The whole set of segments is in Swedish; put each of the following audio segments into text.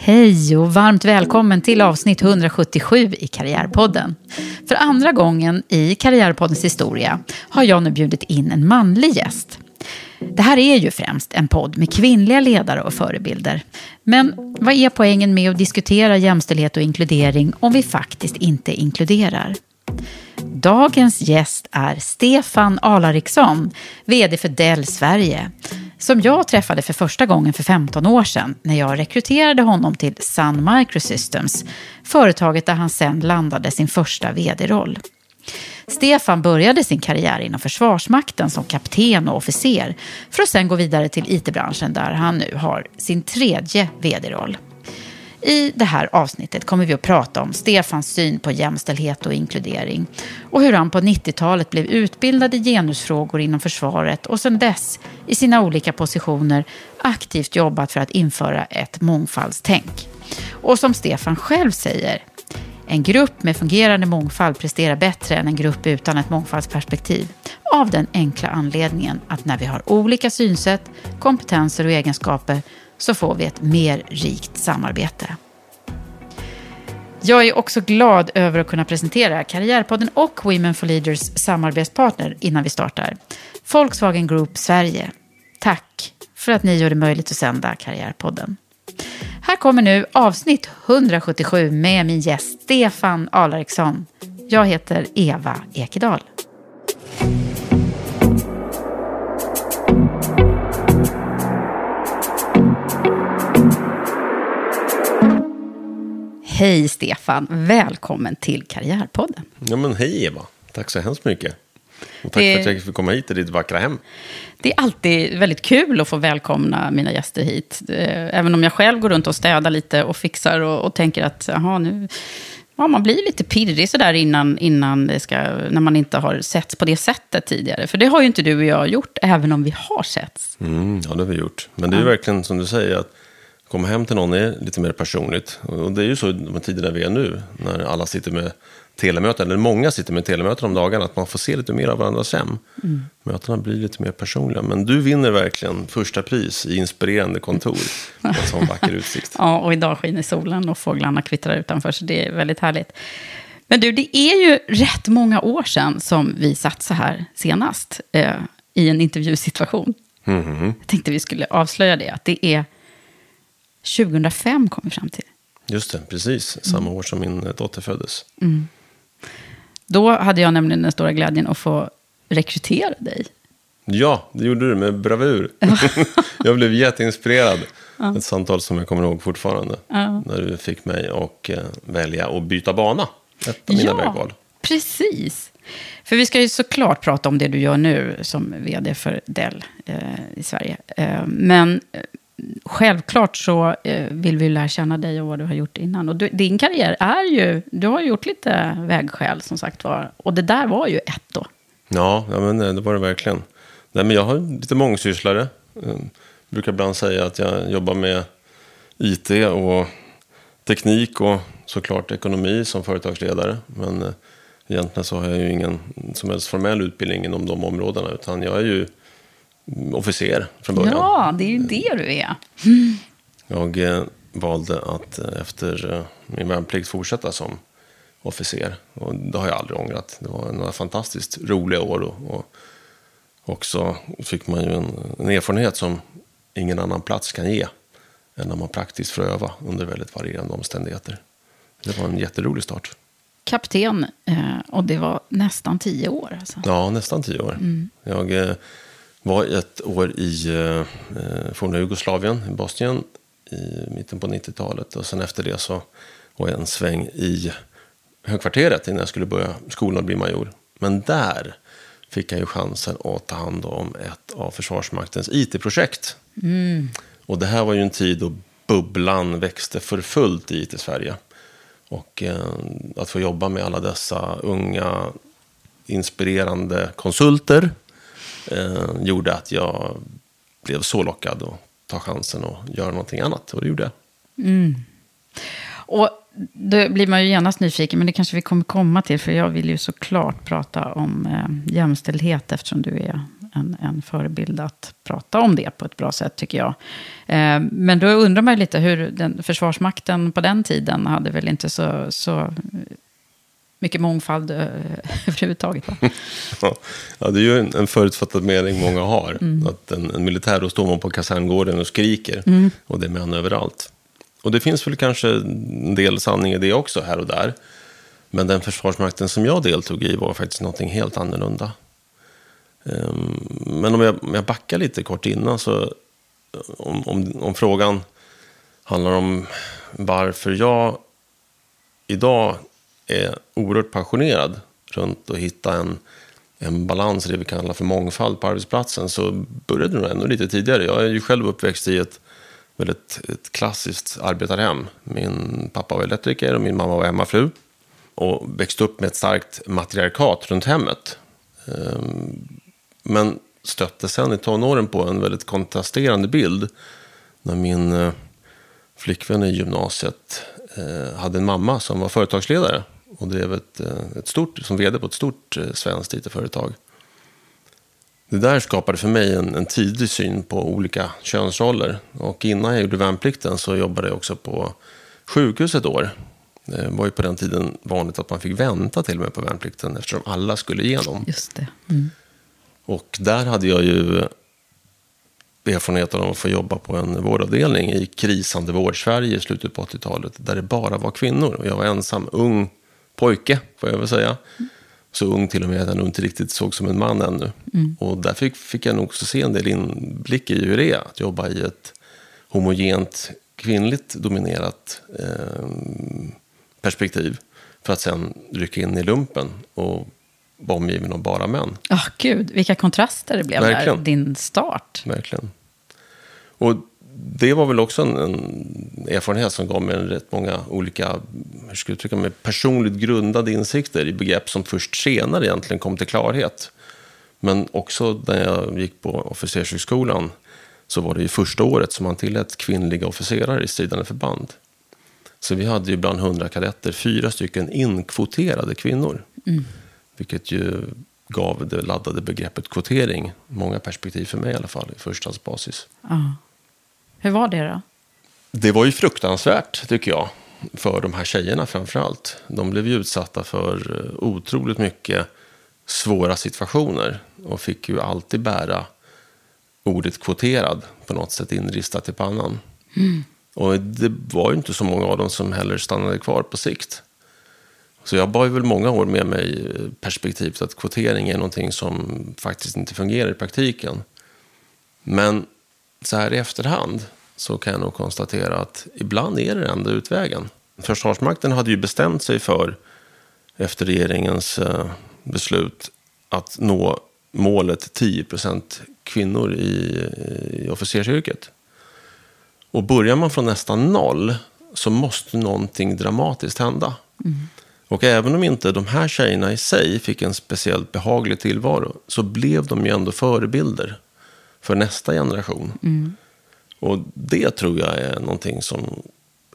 Hej och varmt välkommen till avsnitt 177 i Karriärpodden. För andra gången i Karriärpoddens historia har jag nu bjudit in en manlig gäst. Det här är ju främst en podd med kvinnliga ledare och förebilder. Men vad är poängen med att diskutera jämställdhet och inkludering om vi faktiskt inte inkluderar? Dagens gäst är Stefan Alariksson, vd för Dell Sverige, som jag träffade för första gången för 15 år sedan när jag rekryterade honom till Sun Microsystems, företaget där han sen landade sin första vd-roll. Stefan började sin karriär inom Försvarsmakten som kapten och officer för att sen gå vidare till it-branschen där han nu har sin tredje vd-roll. I det här avsnittet kommer vi att prata om Stefans syn på jämställdhet och inkludering och hur han på 90-talet blev utbildad i genusfrågor inom försvaret och sedan dess i sina olika positioner aktivt jobbat för att införa ett mångfaldstänk. Och som Stefan själv säger, en grupp med fungerande mångfald presterar bättre än en grupp utan ett mångfaldsperspektiv. Av den enkla anledningen att när vi har olika synsätt, kompetenser och egenskaper så får vi ett mer rikt samarbete. Jag är också glad över att kunna presentera Karriärpodden och Women for Leaders samarbetspartner innan vi startar. Volkswagen Group Sverige. Tack för att ni gör det möjligt att sända Karriärpodden. Här kommer nu avsnitt 177 med min gäst Stefan Alariksson. Jag heter Eva Ekedal. Hej Stefan, välkommen till Karriärpodden. Ja men hej Eva, tack så hemskt mycket. Och tack Det- för att jag fick komma hit till ditt vackra hem. Det är alltid väldigt kul att få välkomna mina gäster hit. Eh, Även om jag själv går runt och städar lite och fixar och, och tänker att jaha, nu... Ja, man blir lite pirrig sådär innan, innan det ska, när man inte har setts på det sättet tidigare. För det har ju inte du och jag gjort, även om vi har setts. Mm, ja, det har vi gjort. Men det är ju verkligen som du säger, att komma hem till någon är lite mer personligt. Och det är ju så i de tider där vi är nu, när alla sitter med telemöten, eller många sitter med telemöten om dagarna, att man får se lite mer av varandras hem. Mötena blir lite mer personliga. Men du vinner verkligen första pris i inspirerande kontor med en sån vacker utsikt. Ja, och idag skiner solen och fåglarna kvittrar utanför, så det är väldigt härligt. Men du, det är ju rätt många år sedan som vi satt så här senast eh, i en intervjusituation. Jag tänkte vi skulle avslöja det, att det är 2005 kom vi fram till. Just det, precis. Samma år som min dotter föddes. Då hade jag nämligen den stora glädjen att få rekrytera dig. Ja, det gjorde du med bravur. jag blev jätteinspirerad. Ett samtal som jag kommer ihåg fortfarande. När du fick mig att eh, välja att byta bana. Ett av mina vägval. precis. För vi ska ju såklart prata om det du gör nu som vd för Dell eh, i Sverige. Eh, men eh, självklart så eh, vill vi lära känna dig och vad du har gjort innan. Och du, din karriär är ju, du har ju gjort lite vägskäl som sagt var. Och det där var ju ett då. Ja, ja men eh, det var det verkligen. Nej, men jag har lite mångsysslare. Jag brukar ibland säga att jag jobbar med IT och teknik och såklart ekonomi som företagsledare. Men egentligen så har jag ju ingen som helst formell utbildning inom de områdena. Utan jag är ju officer från början. Ja, det är ju det du är. Jag eh, valde att eh, efter eh, min värnplikt fortsätta som officer. Och det har jag aldrig ångrat. Det var några fantastiskt roliga år. Och, och också fick man ju en, en erfarenhet som ingen annan plats kan ge. Än när man praktiskt får öva under väldigt varierande omständigheter. Det var en jätterolig start. Kapten, och det var nästan tio år. Alltså. Ja, nästan tio år. Jag eh, var ett år i eh, forna Jugoslavien, i Bosnien, i mitten på 90-talet. Och sen efter det så var jag en sväng i högkvarteret innan jag skulle börja skolan och bli major. Men där fick jag ju chansen att ta hand om ett av Försvarsmaktens IT-projekt. Och det här var ju en tid då bubblan växte för fullt i IT-Sverige. Och eh, att få jobba med alla dessa unga inspirerande konsulter eh, gjorde att jag blev så lockad att ta chansen och göra någonting annat. Och det gjorde jag. Mm. Och då blir man ju genast nyfiken, men det kanske vi kommer komma till. För jag vill ju såklart prata om eh, jämställdhet eftersom du är en, en förebild att prata om det på ett bra sätt tycker jag. Eh, men då undrar man ju lite hur den, Försvarsmakten på den tiden hade väl inte så, så mycket mångfald eh, överhuvudtaget. Va? Ja, det är ju en, en förutfattad mening många har. Att en, en militär, då står man på kaserngården och skriker. Och det är män överallt. Och det finns väl kanske en del sanning i det också, här och där. Men den försvarsmakten som jag deltog i var faktiskt någonting helt annorlunda. Ehm, Men om jag, om jag backar lite kort innan så, om, om, om frågan handlar om varför jag idag är oerhört passionerad runt att hitta en, en balans i det vi kallar för mångfald på arbetsplatsen så började det nog ännu lite tidigare. Jag är ju själv uppväxt i ett väldigt ett klassiskt arbetarhem. Min pappa var elektriker och min mamma var hemmafru. Och växte upp med ett starkt matriarkat runt hemmet. Ehm, men stötte sen i tonåren på en väldigt kontrasterande bild. När min eh, flickvän i gymnasiet eh, hade en mamma som var företagsledare. Och drev ett, eh, ett stort, som vd på ett stort eh, svenskt IT-företag. Det där skapade för mig en, en tidig syn på olika könsroller. Och innan jag gjorde värnplikten så jobbade jag också på sjukhus ett år. Det var ju på den tiden vanligt att man fick vänta till och med på värnplikten eftersom alla skulle igenom. Just det. Och där hade jag ju erfarenhet av att få jobba på en vårdavdelning i krisande vård-Sverige i slutet på 80-talet. Där det bara var kvinnor. Och jag var ensam, ung pojke, får jag väl säga. Så ung till och med att jag nog inte riktigt såg som en man ännu. Och där fick, fick jag nog också se en del inblick i hur det är att jobba i ett homogent, kvinnligt dominerat eh, perspektiv. För att sen rycka in i lumpen och vara omgiven av bara män. Ah, gud, vilka kontraster det blev där. Verkligen. Din start. Verkligen. Och det var väl också en, en erfarenhet som gav mig en rätt många olika, hur ska jag uttrycka mig, personligt grundade insikter i begrepp som först senare egentligen kom till klarhet. Men också när jag gick på officershögskolan så var det ju första året som man tillät kvinnliga officerare i stridande förband. Så vi hade ju bland 100 kadetter fyra stycken inkvoterade kvinnor. Vilket ju gav det laddade begreppet kvotering många perspektiv för mig i alla fall, i förstahandsbasis. Ja. Hur var det då? Det var ju fruktansvärt, tycker jag, för de här tjejerna framför allt. De blev ju utsatta för eh, otroligt mycket svåra situationer och fick ju alltid bära ordet kvoterad på något sätt inristat i pannan. Och det var ju inte så många av dem som heller stannade kvar på sikt. Så jag bar ju väl många år med mig eh, perspektivet att kvotering är någonting som faktiskt inte fungerar i praktiken. Men så här i efterhand så kan jag nog konstatera att ibland är det den enda utvägen. Försvarsmakten hade ju bestämt sig för, efter regeringens eh, beslut, att nå målet 10% kvinnor i, i officersyrket. Och börjar man från nästan noll så måste någonting dramatiskt hända. Och även om inte de här tjejerna i sig fick en speciellt behaglig tillvaro så blev de ju ändå förebilder för nästa generation. Och det tror jag är någonting som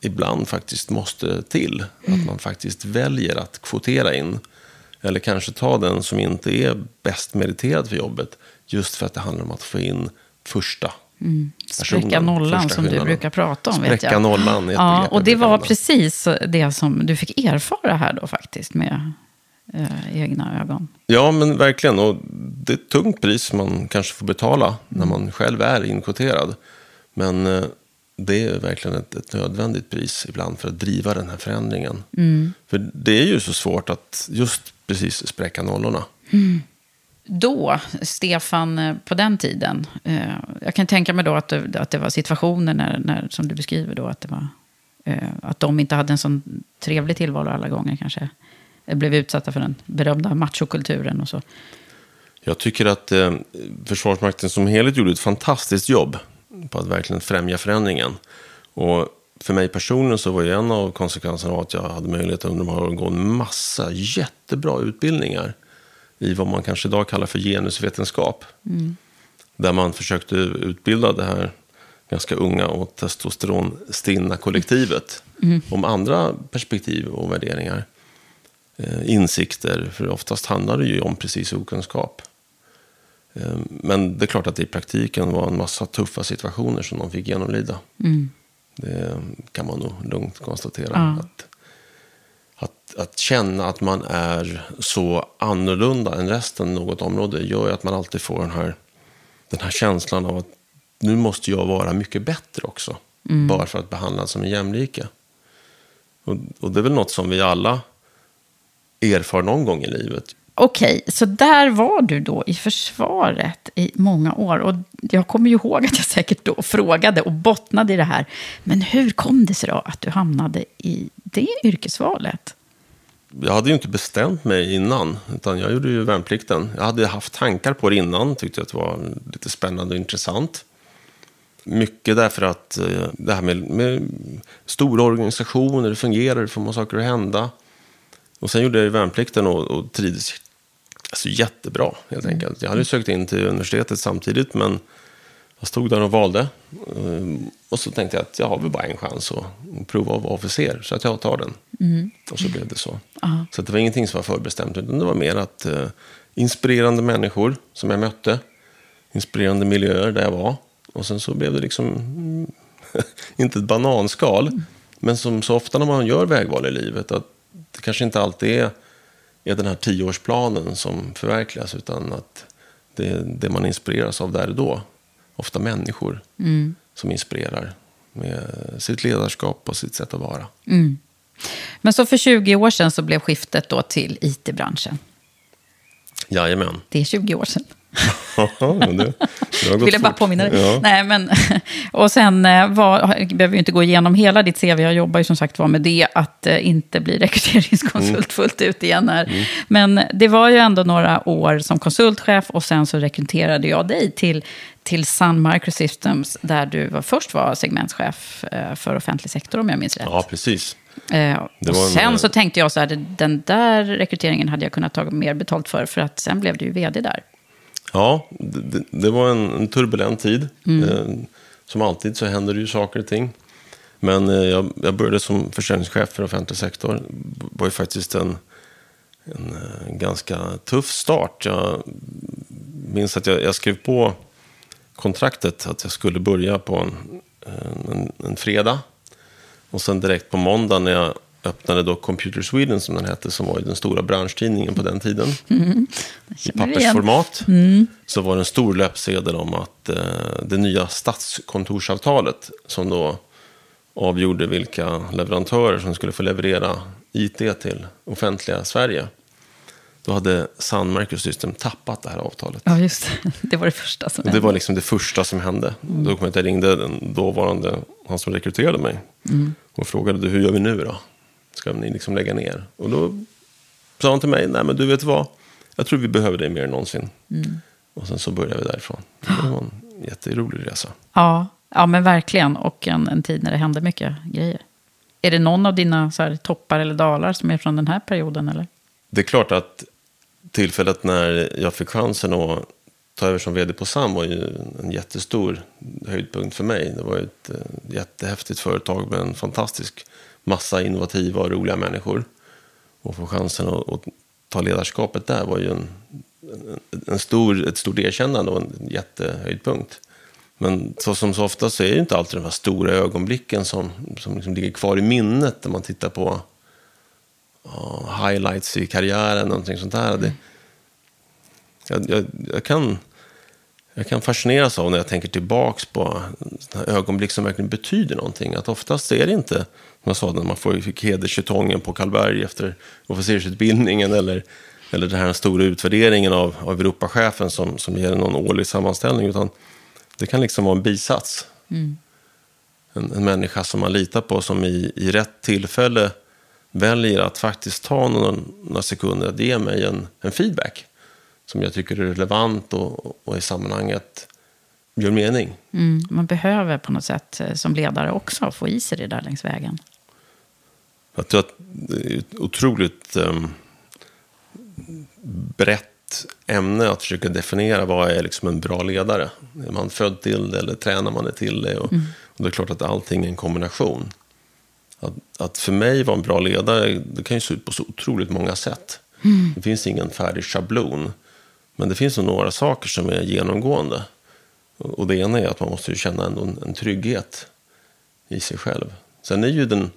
ibland faktiskt måste till. Att man faktiskt väljer att kvotera in. Eller kanske ta den som inte är bäst meriterad för jobbet. Just för att det handlar om att få in första Spräcka personen, nollan som du brukar prata om. vet Spräcka jag. nollan är ett Ja, och det var precis det som du fick erfara här då faktiskt med eh, egna ögon. Ja, men verkligen. Och det är ett tungt pris man kanske får betala Mm. när man själv är inkvoterad. Men eh, det är verkligen ett, ett nödvändigt pris ibland för att driva den här förändringen. Mm. För det är ju så svårt att just precis spräcka nollorna. Då, Stefan, eh, på den tiden, eh, jag kan tänka mig då att det, att det var situationer när, när, som du beskriver då, att, det var, eh, att de inte hade en sån trevlig tillvaro alla gånger kanske. Eh, Blev utsatta för den berömda machokulturen och så. Jag tycker att eh, Försvarsmakten som helhet gjorde ett fantastiskt jobb på att verkligen främja förändringen. Och för mig personligen så var ju en av konsekvenserna av att jag hade möjlighet under de här åren att gå en massa jättebra utbildningar i vad man kanske idag kallar för genusvetenskap. Där man försökte utbilda det här ganska unga och testosteronstinna kollektivet om andra perspektiv och värderingar. Eh, insikter, för oftast handlar det ju om precis okunskap. Eh, Men det är klart att det i praktiken var en massa tuffa situationer som de fick genomlida. Det kan man nog lugnt konstatera. Ja. Att, att, att känna att man är så annorlunda än resten något område gör ju att man alltid får den här, den här känslan av att nu måste jag vara mycket bättre också. Bara för att behandlas som en jämlike. Och, och det är väl något som vi alla erfar någon gång i livet. Okej, så där var du då i försvaret i många år. Och jag kommer ju ihåg att jag säkert då frågade och bottnade i det här. Men hur kom det sig då att du hamnade i det yrkesvalet? Jag hade ju inte bestämt mig innan, utan jag gjorde ju värnplikten. Jag hade haft tankar på det innan, tyckte att det var lite spännande och intressant. Mycket därför att eh, det här med, med stora organisationer, det fungerar, det får man saker att hända. Och sen gjorde jag ju värnplikten och, och trivdes alltså, jättebra, helt enkelt. Jag hade ju sökt in till universitetet samtidigt, men jag stod där och valde. Ehm, Och så tänkte jag att jag har väl bara en chans att prova att vara officer, så att jag tar den. Och så blev det så. Så att det var ingenting som var förbestämt, utan det var mer att eh, inspirerande människor som jag mötte, inspirerande miljöer där jag var. Och sen så blev det liksom, mm, inte ett bananskal, men som så ofta när man gör vägval i livet, att det kanske inte alltid är, är den här tioårsplanen som förverkligas, utan att det är det man inspireras av där och då. Ofta människor som inspirerar med sitt ledarskap och sitt sätt att vara. Men så för 20 år sedan så blev skiftet då till IT-branschen. Jajamän. Det är 20 år sedan. Det, det Vill jag bara påminna dig. Ja. Nej, men, och sen eh, var, behöver ju inte gå igenom hela ditt CV. Jag jobbar ju som sagt var med det, att eh, inte bli rekryteringskonsult Mm. fullt ut igen här. Men det var ju ändå några år som konsultchef och sen så rekryterade jag dig till, till Sun Microsystems, där du var, först var segmentschef eh, för offentlig sektor, om jag minns rätt. ja, precis. Eh, och en, sen eh, så tänkte jag så här, den där rekryteringen hade jag kunnat ta mer betalt för, för att sen blev du ju vd där. Ja, det, det- var en, en turbulent tid. Eh, som alltid så händer det ju saker och ting. Men eh, jag, jag började som försäljningschef för offentlig sektor. Det var ju faktiskt en, en, eh, ganska tuff start. Jag minns att jag, jag skrev på kontraktet att jag skulle börja på en, en, en fredag. Och sen direkt på måndag när jag öppnade då Computer Sweden som den hette, som var den stora branchtidningen på den tiden. I du igen. pappersformat. Så var det en stor löpsedel om att eh, det nya stadskontorsavtalet som då avgjorde vilka leverantörer som skulle få leverera IT till offentliga Sverige. Då hade Sun Microsystem tappat det här avtalet. Ja, just det. Det var det första som Och det var liksom det första som hände. Då kom jag att jag ringde den dåvarande, han som rekryterade mig. Och frågade, hur gör vi nu då? Ska ni liksom lägga ner? Och då sa han till mig, nej men du vet vad? Jag tror vi behöver dig mer än någonsin. Och sen så började vi därifrån. Det var en jätterolig resa. Ja, ja men verkligen. Och en, en tid när det hände mycket grejer. Är det någon av dina så här, toppar eller dalar som är från den här perioden? Eller? Det är klart att tillfället när jag fick chansen att ta över som vd på SAM var ju en jättestor höjdpunkt för mig. Det var ett eh, jättehäftigt företag med en fantastisk massa innovativa och roliga människor. Och få chansen att, att ta ledarskapet där var ju en, en stor, ett stort erkännande och en jättehöjdpunkt. Men så som så ofta så är det inte alltid de här stora ögonblicken som, som liksom ligger kvar i minnet när man tittar på uh, highlights i karriären, någonting sånt där. Det, jag, jag, jag, kan, jag kan fascineras av när jag tänker tillbaks på ögonblick som verkligen betyder någonting. Att oftast är det inte, som jag sa, när man får, fick hedersjetongen på Karlberg efter officersutbildningen eller, eller den här stora utvärderingen av, av Europachefen som, som ger någon årlig sammanställning. Utan det kan liksom vara en bisats. Mm. En, en människa som man litar på som i, i rätt tillfälle väljer att faktiskt ta några, några sekunder att ge mig en, en feedback som jag tycker är relevant och, och i sammanhanget gör mening. Mm, man behöver på något sätt eh, som ledare också få i sig det där längs vägen. Jag tror att det är ett otroligt um, brett ämne att försöka definiera vad är liksom en bra ledare. Är man född till det eller tränar man det till det? Och, mm. och det är klart att allting är en kombination. Att, att, för mig vara en bra ledare, det kan ju se ut på så otroligt många sätt. Mm. Det finns ingen färdig schablon. Men det finns några saker som är genomgående. Och det ena är att man måste känna en, en trygghet i sig själv. Sen är ju den,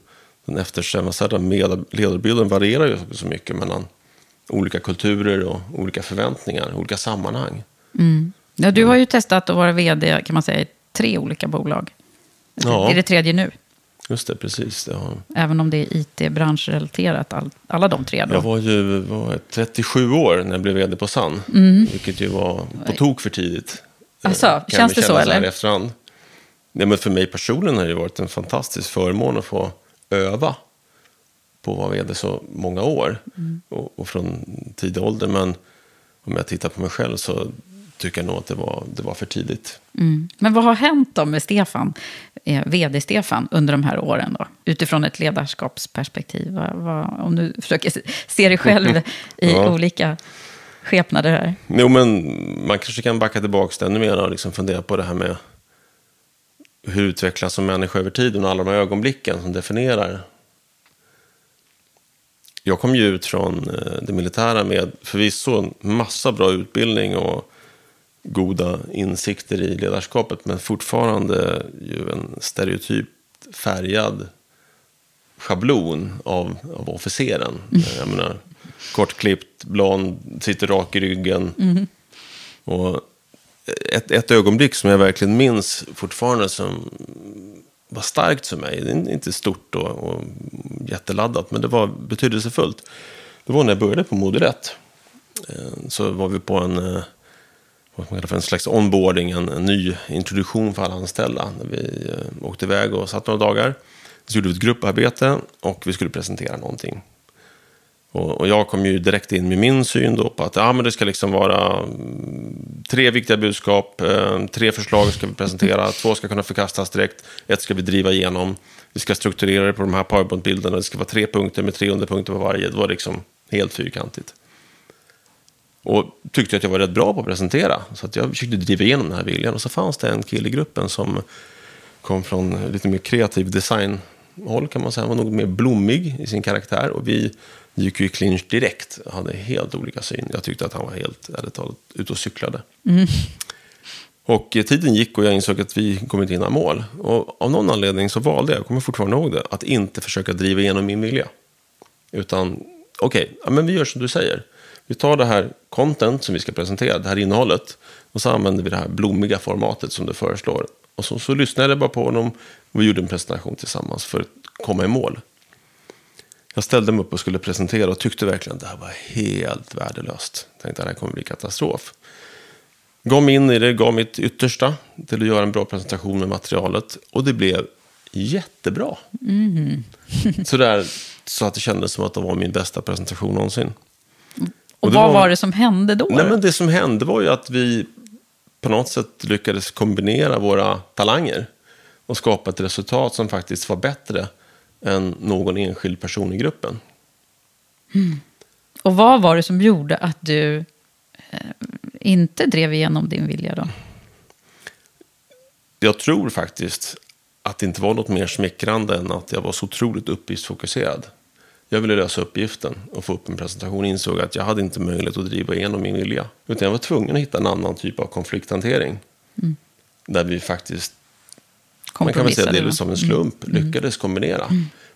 den eftersträvansvärda ledarbilden varierar ju så mycket mellan olika kulturer och olika förväntningar, olika sammanhang. Mm. Ja, du har ju testat att vara vd kan man säga, i tre olika bolag. Ja. Är det tredje nu? Just det, precis. Ja. Även om det är it-branschrelaterat, all, alla de tre? Då. Jag var ju var 37 år när jag blev vd på Sun. Mm. Vilket ju var på tok för tidigt. Alltså, känns det så eller? Efterhand. Ja, men för mig personligen har det varit en fantastisk förmån att få öva på att vara vd så många år. Mm. Och, och, från tidig ålder. Men om jag tittar på mig själv så tycker jag nog att det var, det var för tidigt. Mm. Men vad har hänt då med Stefan, eh, vd-Stefan, under de här åren då? Utifrån ett ledarskapsperspektiv. Vad, vad, om du försöker se dig själv i ja. olika skepnader här. Jo, men man kanske kan backa tillbaka ännu mer och liksom fundera på det här med hur utvecklas som människa över tiden och alla de här ögonblicken som definierar. Jag kom ju ut från eh, det militära med förvisso en massa bra utbildning och goda insikter i ledarskapet, men fortfarande ju en stereotyp färgad schablon av, av officeren. Mm. Jag menar, kortklippt, blond, sitter rak i ryggen. Mm. Och ett, ett ögonblick som jag verkligen minns fortfarande som var starkt för mig, det är inte stort och, och jätteladdat, men det var betydelsefullt. Det var när jag började på 1. Eh, så var vi på en eh, vad man kallar för en slags onboarding, en, en ny introduktion för alla anställda. Vi eh, åkte iväg och satt några dagar. Så gjorde vi ett grupparbete och vi skulle presentera någonting. Och, och, jag kom ju direkt in med min syn då på att ja, men det ska liksom vara mm, tre viktiga budskap, eh, tre förslag ska vi presentera, två ska kunna förkastas direkt, ett ska vi driva igenom. Vi ska strukturera det på de här powerpoint-bilderna, det ska vara tre punkter med tre underpunkter på varje. Det var liksom helt fyrkantigt. Och tyckte att jag var rätt bra på att presentera. Så att jag försökte driva igenom den här viljan. Och så fanns det en kille i gruppen som kom från lite mer kreativ designhåll kan man säga. Han var något mer blommig i sin karaktär. Och vi gick ju i clinch direkt. Hade helt olika syn. Jag tyckte att han var helt, ärligt talat, ute och cyklade. Mm. Och tiden gick och jag insåg att vi kommer inte hinna mål. Och av någon anledning så valde jag, jag kommer fortfarande ihåg det, att inte försöka driva igenom min vilja. Utan, okej, okay, ja, men vi gör som du säger. Vi tar det här content som vi ska presentera, det här innehållet. Och så använder vi det här blommiga formatet som du föreslår. Och så, så lyssnade jag bara på honom och vi gjorde en presentation tillsammans för att komma i mål. Jag ställde mig upp och skulle presentera och tyckte verkligen att det här var helt värdelöst. Jag tänkte att det här kommer bli katastrof. Gav mig in i det, gav mitt yttersta till att göra en bra presentation med materialet. Och det blev jättebra. Mm. Sådär, så att det kändes som att det var min bästa presentation någonsin. Och, vad var, var, det som hände då? Nej, men det som hände var ju att vi på något sätt lyckades kombinera våra talanger och skapa ett resultat som faktiskt var bättre än någon enskild person i gruppen. Och vad var det som gjorde att du eh, inte drev igenom din vilja då? Jag tror faktiskt att det inte var något mer smickrande än att jag var så otroligt uppgiftsfokuserad. Jag ville lösa uppgiften och få upp en presentation insåg att jag hade inte möjlighet att driva igenom min vilja. Utan jag var tvungen att hitta en annan typ av konflikthantering. Där vi faktiskt, man kan väl säga delvis som en slump, lyckades kombinera.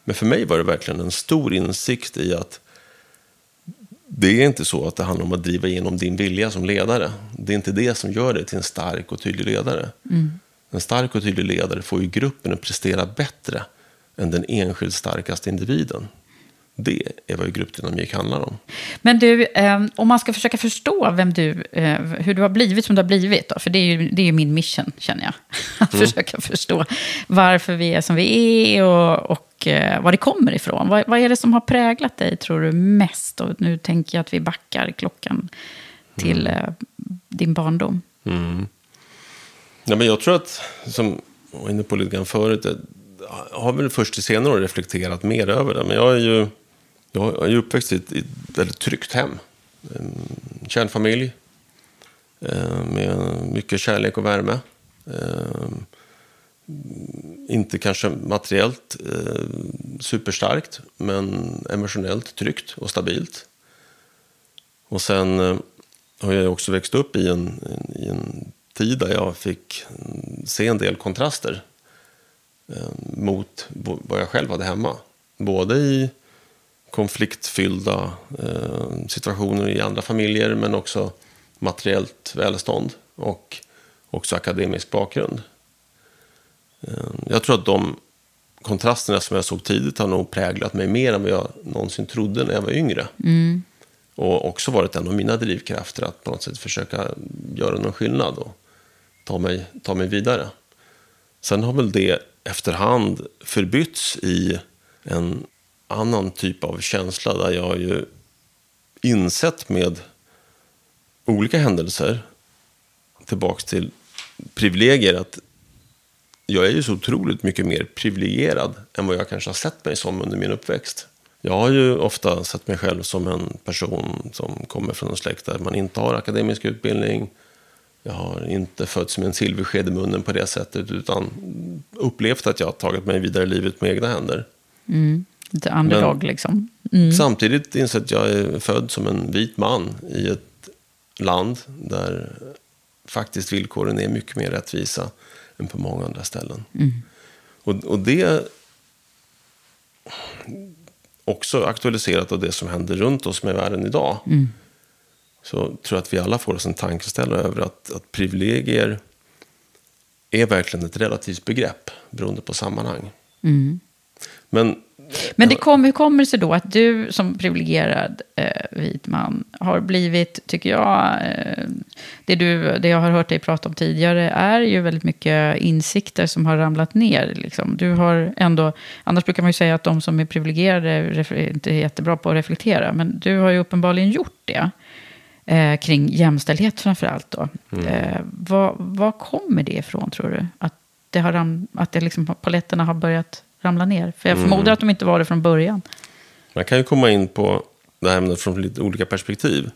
Men för mig var det verkligen en stor insikt i att det är inte så att det handlar om att driva igenom din vilja som ledare. Det är inte det som gör dig till en stark och tydlig ledare. En stark och tydlig ledare får ju gruppen att prestera bättre än den enskilt starkaste individen. Det är vad gruppdynamik handlar om. Men du, eh, om man ska försöka förstå vem du, eh, hur du har blivit som du har blivit, då, för det är ju det är ju min mission, känner jag. Att försöka förstå varför vi är som vi är och, och eh, var det kommer ifrån. Vad, vad är det som har präglat dig, tror du, mest? Och nu tänker jag att vi backar klockan till eh, din barndom. Ja, men jag tror att, som jag var inne på lite grann förut, jag har väl först i senare år reflekterat mer över det. Men jag är ju, jag är uppväxt i ett, i ett väldigt tryggt hem. En kärnfamilj eh, med mycket kärlek och värme. Eh, inte kanske materiellt eh, superstarkt, men emotionellt tryggt och stabilt. Och sen har jag också växt upp i en, i en tid där jag fick se en del kontraster mot vad jag själv hade hemma. Både i konfliktfyllda eh, situationer i andra familjer men också materiellt välstånd och också akademisk bakgrund. Eh, jag tror att de kontrasterna som jag såg tidigt har nog präglat mig mer än vad jag någonsin trodde när jag var yngre. Och också varit en av mina drivkrafter att på något sätt försöka göra någon skillnad och ta mig, ta mig vidare. Sen har väl det efterhand förbytts i en annan typ av känsla där jag har ju insett med olika händelser tillbaks till privilegier att jag är ju så otroligt mycket mer privilegierad än vad jag kanske har sett mig som under min uppväxt. Jag har ju ofta sett mig själv som en person som kommer från en släkt där man inte har akademisk utbildning. Jag har inte fötts med en silversked i munnen på det sättet utan upplevt att jag har tagit mig vidare i livet med egna händer. Mm. Lite underdog Men- liksom. Samtidigt insett att jag är född som en vit man i ett land där faktiskt villkoren är mycket mer rättvisa än på många andra ställen. Och, och det också aktualiserat av det som händer runt oss med världen idag. Så tror jag att vi alla får oss en tankeställare över att, att privilegier är verkligen ett relativt begrepp beroende på sammanhang. Men Men det kom, hur kommer det sig då att du som privilegierad eh, vit man har blivit, tycker jag, eh, det, du, det jag har hört dig prata om tidigare är ju väldigt mycket insikter som har ramlat ner. Liksom. Du har ändå, annars brukar man ju säga att de som är privilegierade inte är jättebra på att reflektera, men du har ju uppenbarligen gjort det. Eh, kring jämställdhet framför allt då. Eh, vad, vad kommer det ifrån tror du? Att, det har att det liksom, paletterna har börjat ramla ner? För jag förmodar att de inte var det från början. Man kan ju komma in på det här ämnet från lite olika perspektiv.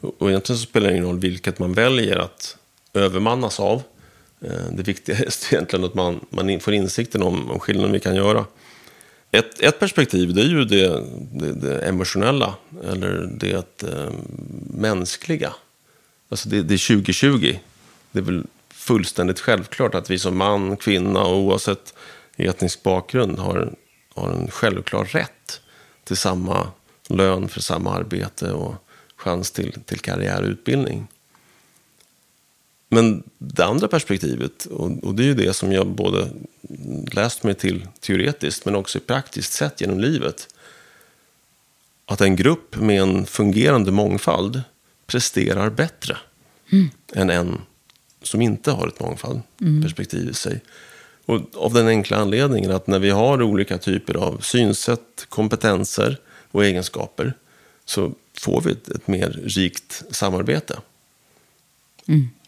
Och egentligen så spelar det ingen roll vilket man väljer att övermannas av. Eh, Det viktigaste är egentligen att man, man får insikten om, om skillnaden vi kan göra. Ett, ett perspektiv det är ju det, det, det emotionella, eller det eh, mänskliga. Alltså det, det är 2020. Det är väl fullständigt självklart att vi som man, kvinna och oavsett etnisk bakgrund har, har en självklar rätt till samma lön för samma arbete och chans till, till karriär och utbildning. Men det andra perspektivet, och, det är ju det som jag både läst mig till teoretiskt men också praktiskt sett genom livet. Att en grupp med en fungerande mångfald presterar bättre än en som inte har ett mångfaldperspektiv i sig. Och av den enkla anledningen att när vi har olika typer av synsätt, kompetenser och egenskaper så får vi ett, ett mer rikt samarbete.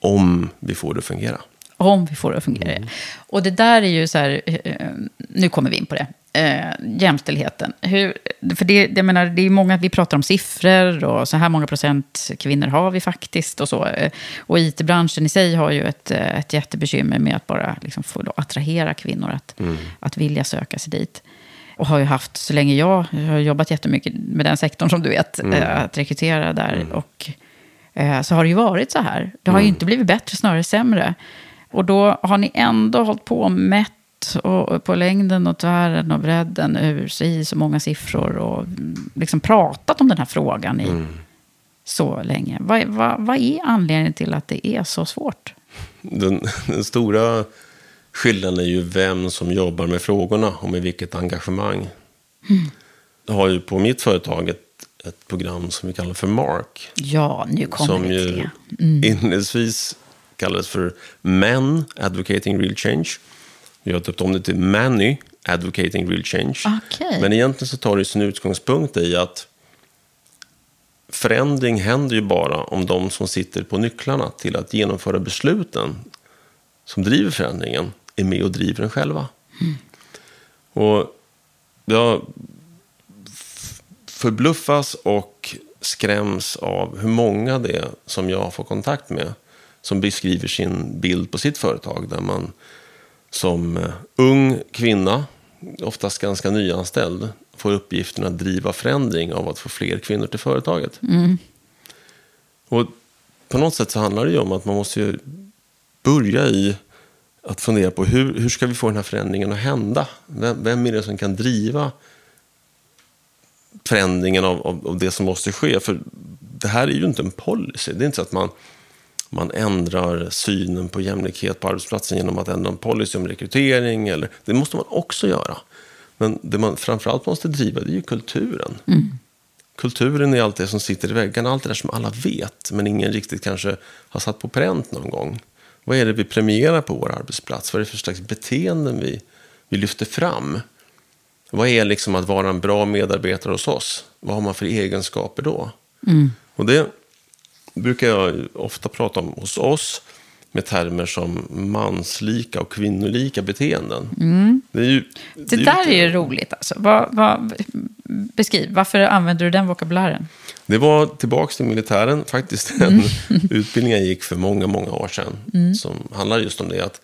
Om vi får det att fungera. Om vi får det att fungera. Och det där är ju så här, eh, nu kommer vi in på det. eh, jämställdheten. Hur, för det, det, menar, det är många, vi pratar om siffror och så här många procent kvinnor har vi faktiskt. Och, så. Eh, och it-branschen i sig har ju ett, eh, ett jättebekymmer med att bara liksom få attrahera kvinnor att, mm. att vilja söka sig dit. Och har ju haft, så länge jag, jag har jobbat jättemycket med den sektorn som du vet, mm. Eh, att rekrytera där. Mm. Och så har det ju varit så här. Det har ju mm. inte blivit bättre, snarare sämre. Och då har ni ändå hållit på och mätt och på längden och tvären och bredden ur sig så många siffror och liksom pratat om den här frågan i mm. så länge. Vad, vad, vad, är anledningen till att det är så svårt? Den, den, stora skillnaden är ju vem som jobbar med frågorna och med vilket engagemang. Mm. Jag har ju på mitt företag ett, ett program som vi kallar för MARK. Ja, nu kommer som vi till det. Mm. inledningsvis kallades för Men Advocating Real Change. Vi har döpt om det till Many Advocating Real Change. Okay. Men egentligen så tar det sin utgångspunkt i att förändring händer ju bara om de som sitter på nycklarna till att genomföra besluten som driver förändringen är med och driver den själva. Mm. Och jag förbluffas och skräms av hur många det är som jag får kontakt med som beskriver sin bild på sitt företag där man som eh, ung kvinna, oftast ganska nyanställd, får uppgiften att driva förändring av att få fler kvinnor till företaget. Mm. Och på något sätt så handlar det ju om att man måste börja i att fundera på hur, hur ska vi få den här förändringen att hända? Vem, vem är det som kan driva förändringen av, av, av, det som måste ske? För det här är ju inte en policy. Det är inte så att man man ändrar synen på jämlikhet på arbetsplatsen genom att ändra en policy om rekrytering. Eller, det måste man också göra. Men det man framförallt måste driva det är ju kulturen. Mm. Kulturen är allt det som sitter i väggarna, allt det där som alla vet, men ingen riktigt kanske har satt på pränt någon gång. Vad är det vi premierar på vår arbetsplats? Vad är det för slags beteenden vi, vi lyfter fram? Vad är liksom att vara en bra medarbetare hos oss? Vad har man för egenskaper då? Mm. Och det brukar jag ofta prata om hos oss med termer som manslika och kvinnolika beteenden. Mm. Det, är ju, det, det är där lite... är ju roligt. Alltså. Vad, vad, beskriv, varför använder du den vokabulären? Det var tillbaka till militären, faktiskt en mm. utbildning jag gick för många, många år sedan. Mm. Som handlar just om det att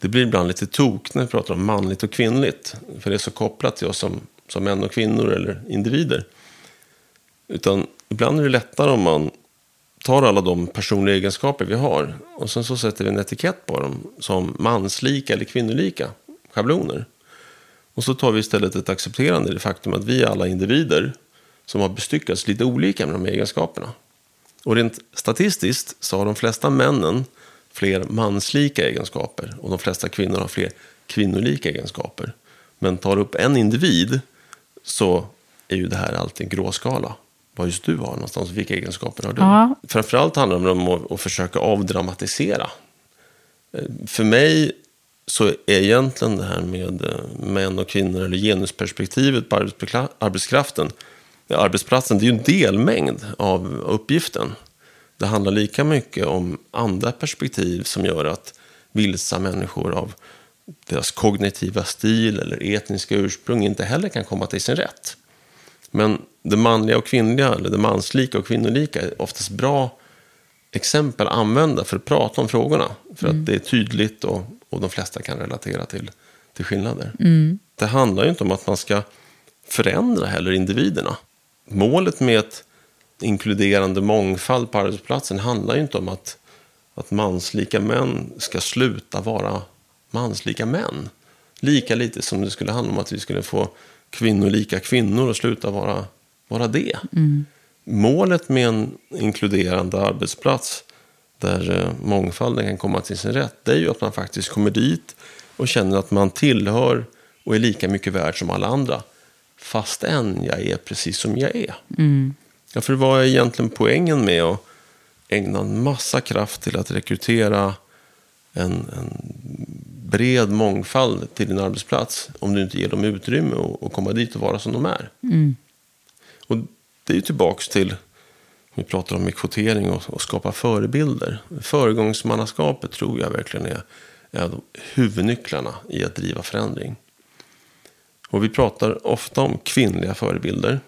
det blir ibland lite tok när vi pratar om manligt och kvinnligt. För det är så kopplat till oss som, som män och kvinnor eller individer. Utan ibland är det lättare om man tar alla de personliga egenskaper vi har och sen så sätter vi en etikett på dem som manslika eller kvinnolika schabloner. Och så tar vi istället ett accepterande i det faktum att vi är alla individer som har bestyckats lite olika med de egenskaperna. Och rent statistiskt så har de flesta männen fler manslika egenskaper och de flesta kvinnor har fler kvinnolika egenskaper. Men tar upp en individ så är ju det här alltid en gråskala vad just du har någonstans. Vilka egenskaper har du? Ja. Framförallt handlar det om att, att försöka avdramatisera. Eh, för mig så är egentligen det här med eh, män och kvinnor eller genusperspektivet på arbetskraften, arbetsplatsen, det är ju en delmängd av uppgiften. Det handlar lika mycket om andra perspektiv som gör att vilsa människor av deras kognitiva stil eller etniska ursprung inte heller kan komma till sin rätt. Men det manliga och kvinnliga, eller det manslika och kvinnolika, är oftast bra exempel att använda för att prata om frågorna. För mm. att det är tydligt och, och de flesta kan relatera till, till skillnader. Mm. Det handlar ju inte om att man ska förändra heller individerna. Målet med ett inkluderande mångfald på arbetsplatsen handlar ju inte om att, att manslika män ska sluta vara manslika män. Lika lite som det skulle handla om att vi skulle få kvinnolika kvinnor och sluta vara, vara det. Mm. Målet med en inkluderande arbetsplats där eh, mångfalden kan komma till sin rätt, det är ju att man faktiskt kommer dit och känner att man tillhör och är lika mycket värd som alla andra. Fastän jag är precis som jag är. Mm. Ja, för vad är egentligen poängen med att ägna en massa kraft till att rekrytera en, en bred mångfald till din arbetsplats om du inte ger dem utrymme att komma dit och vara som de är. Mm. Och det är ju tillbaks till, vi pratar om kvotering och, och skapa förebilder. Föregångsmannaskapet tror jag verkligen är, är huvudnycklarna i att driva förändring. Och vi pratar ofta om kvinnliga förebilder.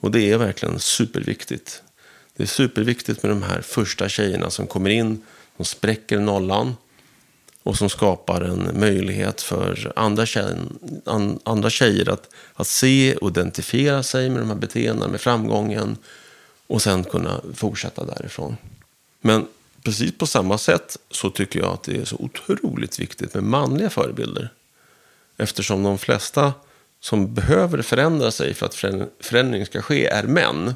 Och det är verkligen superviktigt. Det är superviktigt med de här första tjejerna som kommer in, som spräcker nollan och som skapar en möjlighet för andra tjejer, an, andra tjejer att, att se och identifiera sig med de här beteendena, med framgången och sen kunna fortsätta därifrån. Men precis på samma sätt så tycker jag att det är så otroligt viktigt med manliga förebilder. Eftersom de flesta som behöver förändra sig för att förändring ska ske är män.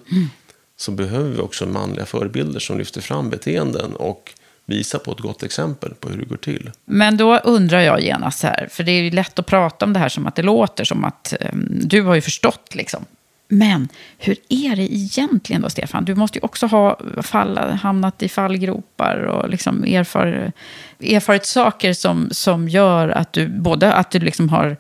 Så behöver vi också manliga förebilder som lyfter fram beteenden och visar på ett gott exempel på hur det går till. Men då undrar jag genast här, för det är ju lätt att prata om det här som att det låter som att um, du har ju förstått liksom. Men hur är det egentligen då, Stefan? Du måste ju också ha fall, hamnat i fallgropar och liksom erfar, erfarit saker som, som gör att du både att du liksom har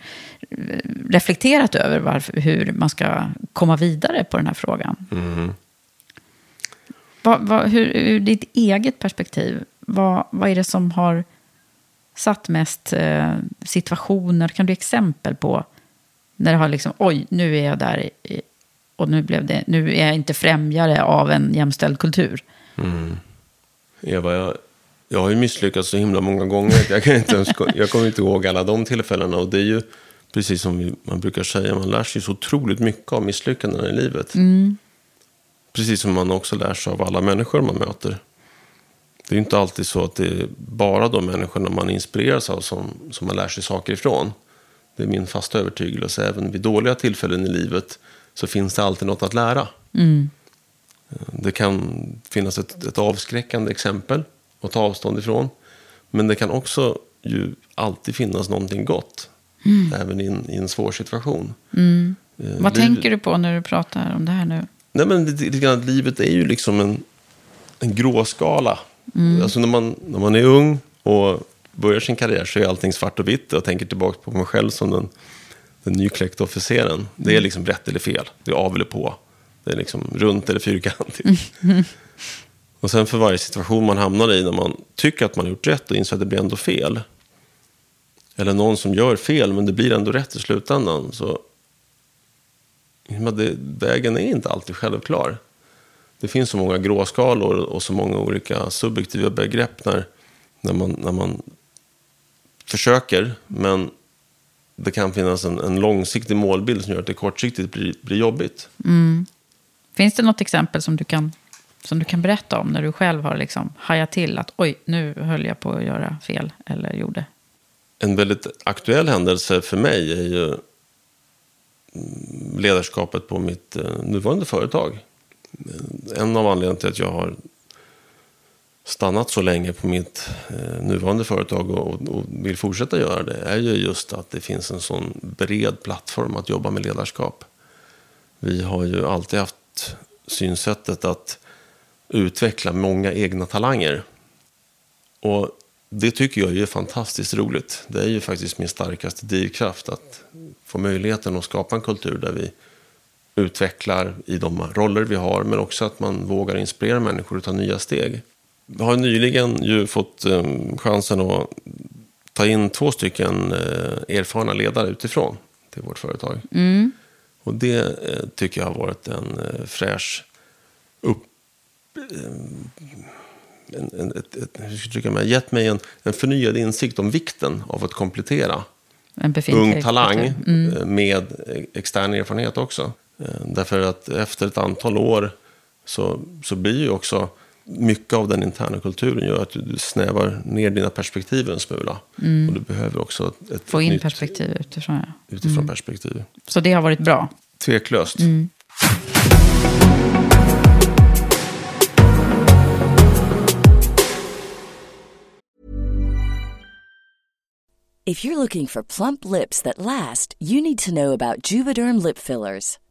reflekterat över varför, hur man ska komma vidare på den här frågan. Mm. Vad, vad, hur, ur ditt eget perspektiv, vad, vad är det som har satt mest eh, situationer? Kan du exempel på när det har liksom, oj, nu är jag där i, och nu, blev det, nu är jag inte främjare av en jämställd kultur. Mm. Eva, jag, jag har ju misslyckats så himla många gånger. Jag, kan inte ens, jag kommer inte ihåg alla de tillfällena. Och det är ju precis som man brukar säga, man lär sig så otroligt mycket av misslyckanden i livet. Mm. Precis som man också lär sig av alla människor man möter. Det är inte alltid så att det är bara de människorna man inspireras av som, som man lär sig saker ifrån. Det är min fasta övertygelse. Även vid dåliga tillfällen i livet så finns det alltid något att lära. Mm. Det kan finnas ett, ett avskräckande exempel att ta avstånd ifrån. Men det kan också ju alltid finnas någonting gott. Mm. Även i en, i en svår situation. Mm. Vad Liv... tänker du på när du pratar om det här nu? Nej, men det, det, livet är ju liksom en, en gråskala. Mm. Alltså när man, när man är ung och börjar sin karriär så är allting svart och vitt. Jag tänker tillbaka på mig själv som den, den nykläckta officeren. Det är mm. liksom rätt eller fel. Det är av eller på. Det är liksom runt eller fyrkantigt. Mm. Och sen för varje situation man hamnar i när man tycker att man har gjort rätt och inser att det blir ändå fel. Eller någon som gör fel men det blir ändå rätt i slutändan. Så det, vägen är inte alltid självklar. Det finns så många gråskalor och så många olika subjektiva begrepp när, när, man, när man försöker. Men det kan finnas en, en långsiktig målbild som gör att det kortsiktigt blir, blir jobbigt. Mm. Finns det något exempel som du, kan, som du kan berätta om när du själv har liksom hajat till att oj, nu höll jag på att göra fel eller gjorde? En väldigt aktuell händelse för mig är ju ledarskapet på mitt eh, nuvarande företag. En av anledningarna till att jag har stannat så länge på mitt eh, nuvarande företag och, och, vill fortsätta göra det är ju just att det finns en sån bred plattform att jobba med ledarskap. Vi har ju alltid haft synsättet att utveckla många egna talanger. Och det tycker jag är fantastiskt roligt. Det är ju faktiskt min starkaste drivkraft att få möjligheten att skapa en kultur där vi utvecklar i de roller vi har, men också att man vågar inspirera människor att ta nya steg. Vi har nyligen ju fått um, chansen att ta in två stycken uh, erfarna ledare utifrån till vårt företag. Mm. Och det uh, tycker jag har varit en uh, fräsch upp... En, en, ett, ett, hur ska jag trycka mig, gett mig en, en förnyad insikt om vikten av att komplettera ung talang mm. med extern erfarenhet också. Därför att efter ett antal år så, så blir ju också mycket av den interna kulturen gör att du snävar ner dina perspektiv en smula. Mm. Och du behöver också ett, ett Få in nytt, perspektiv utifrån. Ja. Utifrån mm. perspektiv. Så det har varit bra? Tveklöst. Mm. If you're looking for plump lips that last, you need to know about juvederm lip fillers.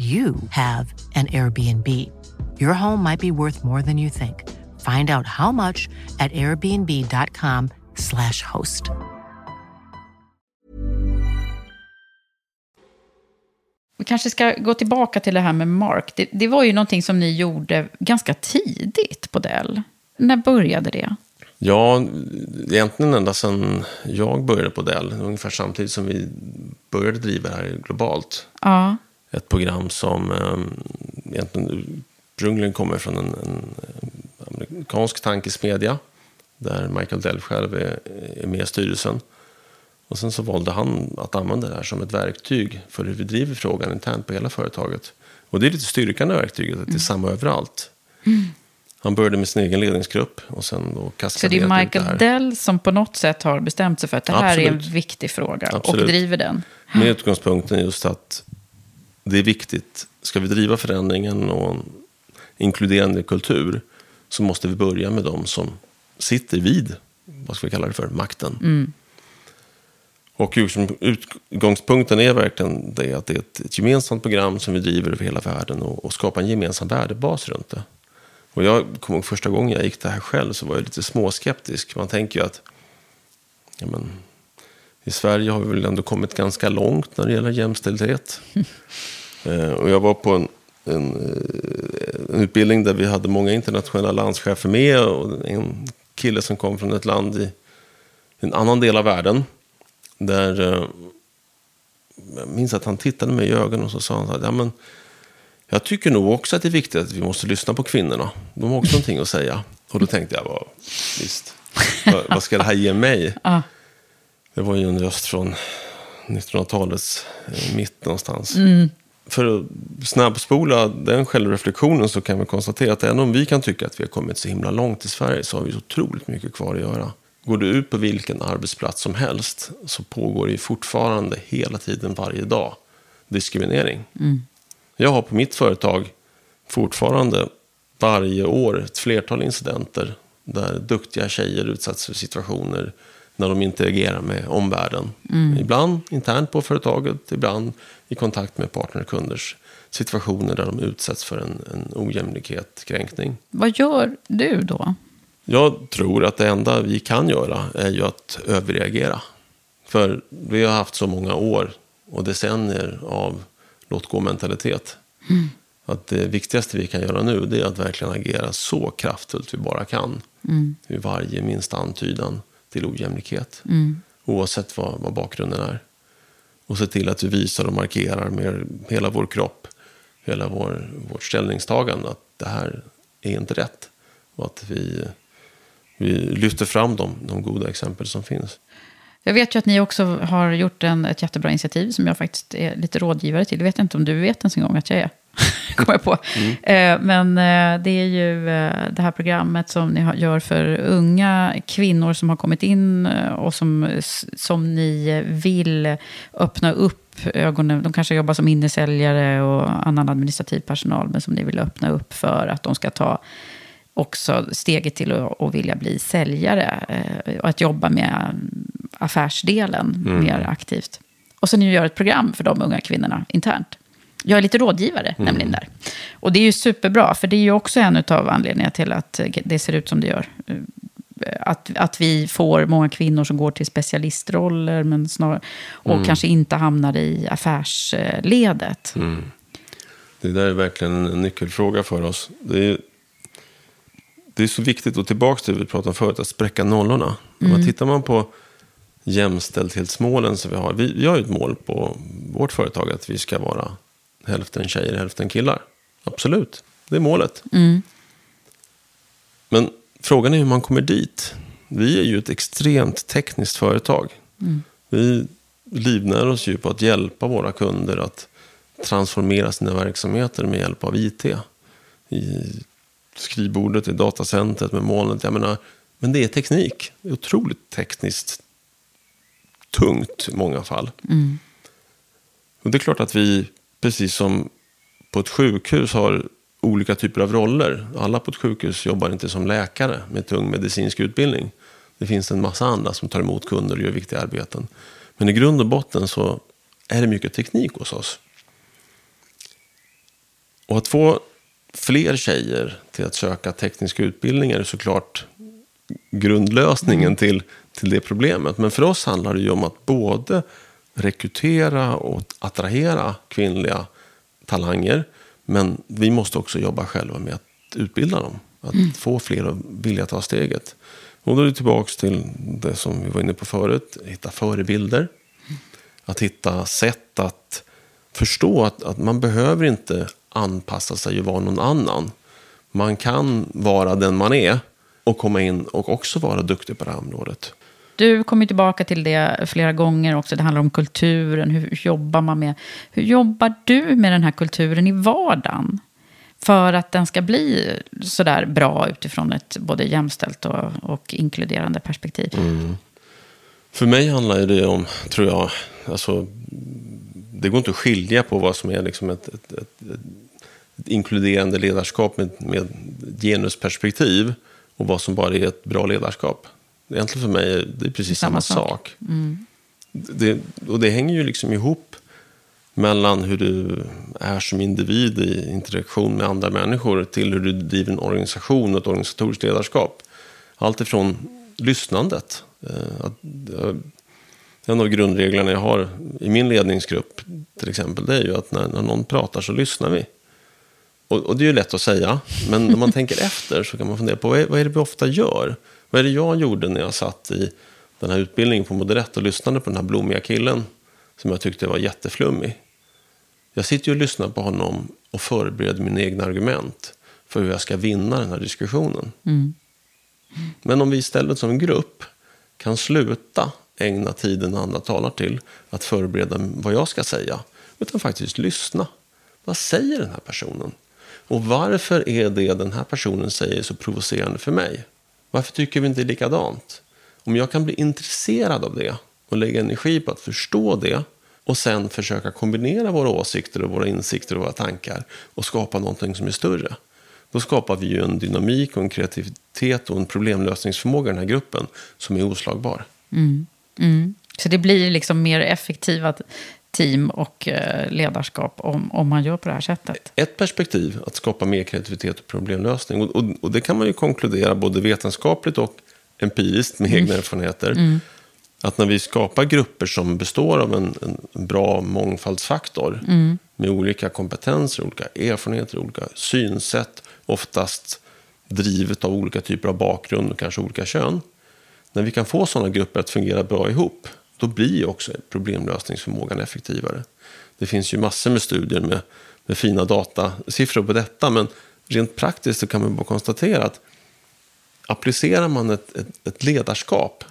you have an Airbnb. Your home might be worth more than you think. Find out how much at airbnb.com/slash host. Vi kanske ska gå tillbaka till det här med Mark. Det, det var ju någonting som ni gjorde ganska tidigt på Dell. När började det? Ja, egentligen ända sedan jag började på Dell. Ungefär samtidigt som vi började driva det här globalt. Ja. Ett program som um, egentligen ursprungligen kommer från en, en amerikansk tankesmedja. Där Michael Dell själv är, är med i styrelsen. Och sen så valde han att använda det här som ett verktyg för hur vi driver frågan internt på hela företaget. Och det är lite styrkan i verktyget, att det är samma överallt. Mm. Han började med sin egen ledningsgrupp och sen då Så det är Michael det Dell som på något sätt har bestämt sig för att det här Absolut. är en viktig fråga Absolut. och driver den. Med utgångspunkten just att det är viktigt. Ska vi driva förändringen och en inkluderande kultur så måste vi börja med de som sitter vid, vad ska vi kalla det för, makten. Mm. Och utgångspunkten är verkligen det att det är ett, ett gemensamt program som vi driver över hela världen och, och skapa en gemensam värdebas runt det. Och jag kommer ihåg första gången jag gick det här själv så var jag lite småskeptisk. Man tänker ju att ja, men, i Sverige har vi väl ändå kommit ganska långt när det gäller jämställdhet. Eh, och jag var på en, en, eh, en utbildning där vi hade många internationella landschefer med och en kille som kom från ett land i en annan del av världen. Där eh, jag minns att han tittade mig i ögonen och så sa han så här, ja, men, jag tycker nog också att det är viktigt att vi måste lyssna på kvinnorna. De har också någonting att säga. Och då tänkte jag, visst, vad, vad ska det här ge mig? Det var ju en röst från 1900-talets eh, mitt någonstans. Mm. För att snabbspola den självreflektionen så kan vi konstatera att även om vi kan tycka att vi har kommit så himla långt i Sverige så har vi så otroligt mycket kvar att göra. Går du ut på vilken arbetsplats som helst så pågår det ju fortfarande hela tiden varje dag diskriminering. Jag har på mitt företag fortfarande varje år ett flertal incidenter där duktiga tjejer utsatts för situationer när de interagerar med omvärlden. Ibland internt på företaget, ibland i kontakt med partner och kunders situationer där de utsätts för en, en ojämlikhet, kränkning. Vad gör du då? Jag tror att det enda vi kan göra är ju att överreagera. För vi har haft så många år och decennier av låt gå-mentalitet. Att det viktigaste vi kan göra nu det är att verkligen agera så kraftfullt vi bara kan. Vid varje minsta antydan till ojämlikhet. Oavsett vad, vad bakgrunden är. Och se till att vi visar och markerar med hela vår kropp, hela vår, vårt ställningstagande att det här är inte rätt. Och att vi, vi lyfter fram de, de goda exempel som finns. Jag vet ju att ni också har gjort en, ett jättebra initiativ som jag faktiskt är lite rådgivare till. Jag vet inte om du vet ens en gång att jag är. Kommer jag på. Eh, men eh, det är ju eh, det här programmet som ni gör för unga kvinnor som har kommit in och som, som ni vill öppna upp ögonen. De kanske jobbar som innesäljare och annan administrativ personal, men som ni vill öppna upp för att de ska ta också steget till att, att vilja bli säljare och att jobba med mm, affärsdelen mer aktivt. Och sen gör ett program för de unga kvinnorna internt. Jag är lite rådgivare nämligen där. Och det är ju superbra, för det är ju också en av anledningarna till att det ser ut som det gör. Eh, Att, att vi får många kvinnor som går till specialistroller men snar, och kanske inte hamnar i affärsledet. Det där är verkligen en nyckelfråga för oss. Det är, det är så viktigt, och tillbaka till det vi pratade om förut, att spräcka nollorna. Om man tittar man på jämställdhetsmålen som vi har. Vi, vi har ju ett mål på vårt företag att vi ska vara hälften tjejer, hälften killar. Absolut, det är målet. Men frågan är hur man kommer dit. Vi är ju ett extremt tekniskt företag. Vi livnär oss ju på att hjälpa våra kunder att transformera sina verksamheter med hjälp av IT. I skrivbordet, i datacentret, med molnet. Jag menar, men det är teknik. Det är otroligt tekniskt tungt i många fall. Och det är klart att vi, precis som på ett sjukhus, har olika typer av roller. Alla på ett sjukhus jobbar inte som läkare med tung medicinsk utbildning. Det finns en massa andra som tar emot kunder och gör viktiga arbeten. Men i grund och botten så är det mycket teknik hos oss. Och att få fler tjejer till att söka tekniska utbildningar är såklart grundlösningen till, till det problemet. Men för oss handlar det ju om att både rekrytera och attrahera kvinnliga talanger. Men vi måste också jobba själva med att utbilda dem. Att få fler att vilja ta steget. Och då är det tillbaka till det som vi var inne på förut. Hitta förebilder. Att hitta sätt att förstå att, att man behöver inte anpassa sig och vara någon annan. Man kan vara den man är och komma in och också vara duktig på det här området. Du kommer tillbaka till det flera gånger också. Det handlar om kulturen. Hur jobbar man med... Hur jobbar du med den här kulturen i vardagen? För att den ska bli sådär bra utifrån ett både jämställt och, och inkluderande perspektiv. Mm. För mig handlar det om, tror jag, alltså, det går inte att skilja på vad som är liksom ett, ett, ett, ett inkluderande ledarskap med, med genusperspektiv och vad som bara är ett bra ledarskap. Egentligen för mig är det precis samma, Samma sak. sak. Det, och det hänger ju liksom ihop mellan hur du är som individ i interaktion med andra människor till hur du driver en organisation och ett organisatoriskt ledarskap. Allt ifrån lyssnandet. Eh, Att, eh, en av grundreglerna jag har i min ledningsgrupp till exempel, det är ju att när, någon pratar så lyssnar vi. Och, det är ju lätt att säga, men om man tänker efter så kan man fundera på vad är det vi ofta gör? Vad är det jag gjorde när jag satt i den här utbildningen på Moderett och lyssnade på den här blommiga killen som jag tyckte var jätteflummig? Jag sitter ju och lyssnar på honom och förbereder mina egna argument för hur jag ska vinna den här diskussionen. Men om vi istället som grupp kan sluta ägna tiden andra talar till att förbereda vad jag ska säga, utan faktiskt lyssna. Vad säger den här personen? Och varför är det den här personen säger så provocerande för mig? Varför tycker vi inte likadant? Om jag kan bli intresserad av det och lägga energi på att förstå det och sen försöka kombinera våra åsikter och våra insikter och våra tankar och skapa någonting som är större. Då skapar vi ju en dynamik och en kreativitet och en problemlösningsförmåga i den här gruppen som är oslagbar. Mm. Mm. Så det blir liksom mer effektiva team och eh, ledarskap om, om man gör på det här sättet. Ett perspektiv, att skapa mer kreativitet och problemlösning. Och, och, och det kan man ju konkludera både vetenskapligt och empiriskt med mm. egna erfarenheter. Mm. Att när vi skapar grupper som består av en, en bra mångfaldsfaktor mm. med olika kompetenser, olika erfarenheter, olika synsätt, oftast drivet av olika typer av bakgrund och kanske olika kön. När vi kan få sådana grupper att fungera bra ihop, då blir också problemlösningsförmågan effektivare. Det finns ju massor med studier med, med fina datasiffror på detta, men rent praktiskt så kan man bara konstatera att applicerar man ett, ett, ett ledarskap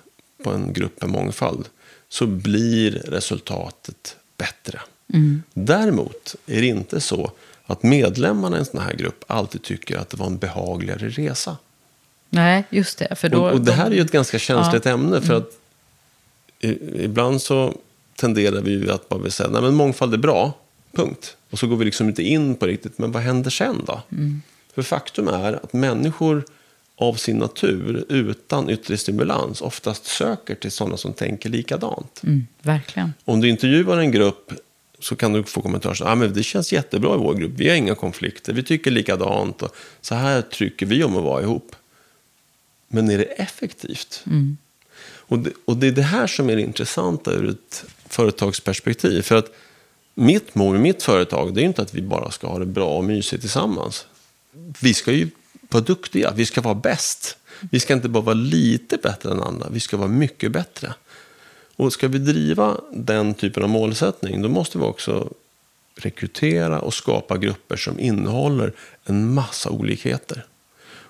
på en grupp med mångfald så blir resultatet bättre. Mm. Däremot är det inte så att medlemmarna i en sån här grupp alltid tycker att det var en behagligare resa. Nej, just det. För då, och, och det här är ju ett ganska känsligt ja. ämne. För mm. att ibland så tenderar vi ju att bara vill säga, nej men mångfald är bra, punkt. Och så går vi liksom inte in på riktigt, men vad händer sen då? Mm. För faktum är att människor av sin natur, utan yttre stimulans, oftast söker till sådana som tänker likadant. Mm, verkligen. Om du intervjuar en grupp så kan du få kommentarer som ah, men det känns jättebra i vår grupp, vi har inga konflikter, vi tycker likadant och så här trycker vi om att vara ihop. Men är det effektivt? Mm. Och, det, och det är det här som är det intressanta ur ett företagsperspektiv. För att mitt mål med mitt företag det är ju inte att vi bara ska ha det bra och mysigt tillsammans. Vi ska ju vara duktiga, vi ska vara bäst. Vi ska inte bara vara lite bättre än andra, vi ska vara mycket bättre. Och ska vi driva den typen av målsättning, då måste vi också rekrytera och skapa grupper som innehåller en massa olikheter.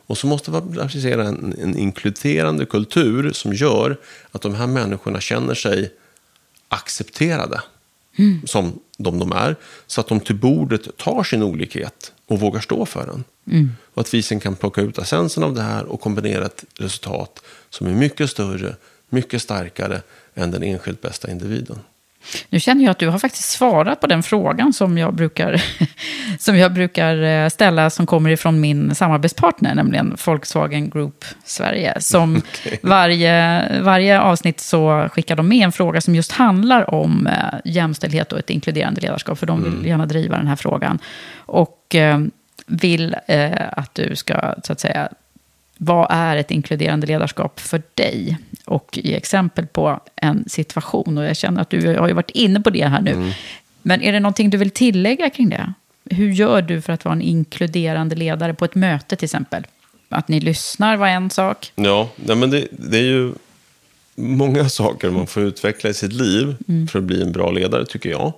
Och så måste vi applicera en, en inkluderande kultur som gör att de här människorna känner sig accepterade mm. som de de är. Så att de till bordet tar sin olikhet och vågar stå för den. Mm. Och att vi sen kan plocka ut essensen av det här och kombinera ett resultat som är mycket större, mycket starkare än den enskilt bästa individen. Nu känner jag att du har faktiskt svarat på den frågan som jag brukar, som jag brukar eh, ställa som kommer ifrån min samarbetspartner, nämligen Volkswagen Group Sverige. Som okay. varje, varje avsnitt så skickar de med en fråga som just handlar om eh, jämställdhet och ett inkluderande ledarskap, för de vill mm. gärna driva den här frågan. Och eh, vill att du ska, så att säga, vad är ett inkluderande ledarskap för dig? Och ge exempel på en situation. Och jag känner att du har ju varit inne på det här nu. Mm. Men är det någonting du vill tillägga kring det? Hur gör du för att vara en inkluderande ledare på ett möte till exempel? Att ni lyssnar var en sak. Ja, nej men det, det är ju många saker man får utveckla i sitt liv mm. för att bli en bra ledare, tycker jag.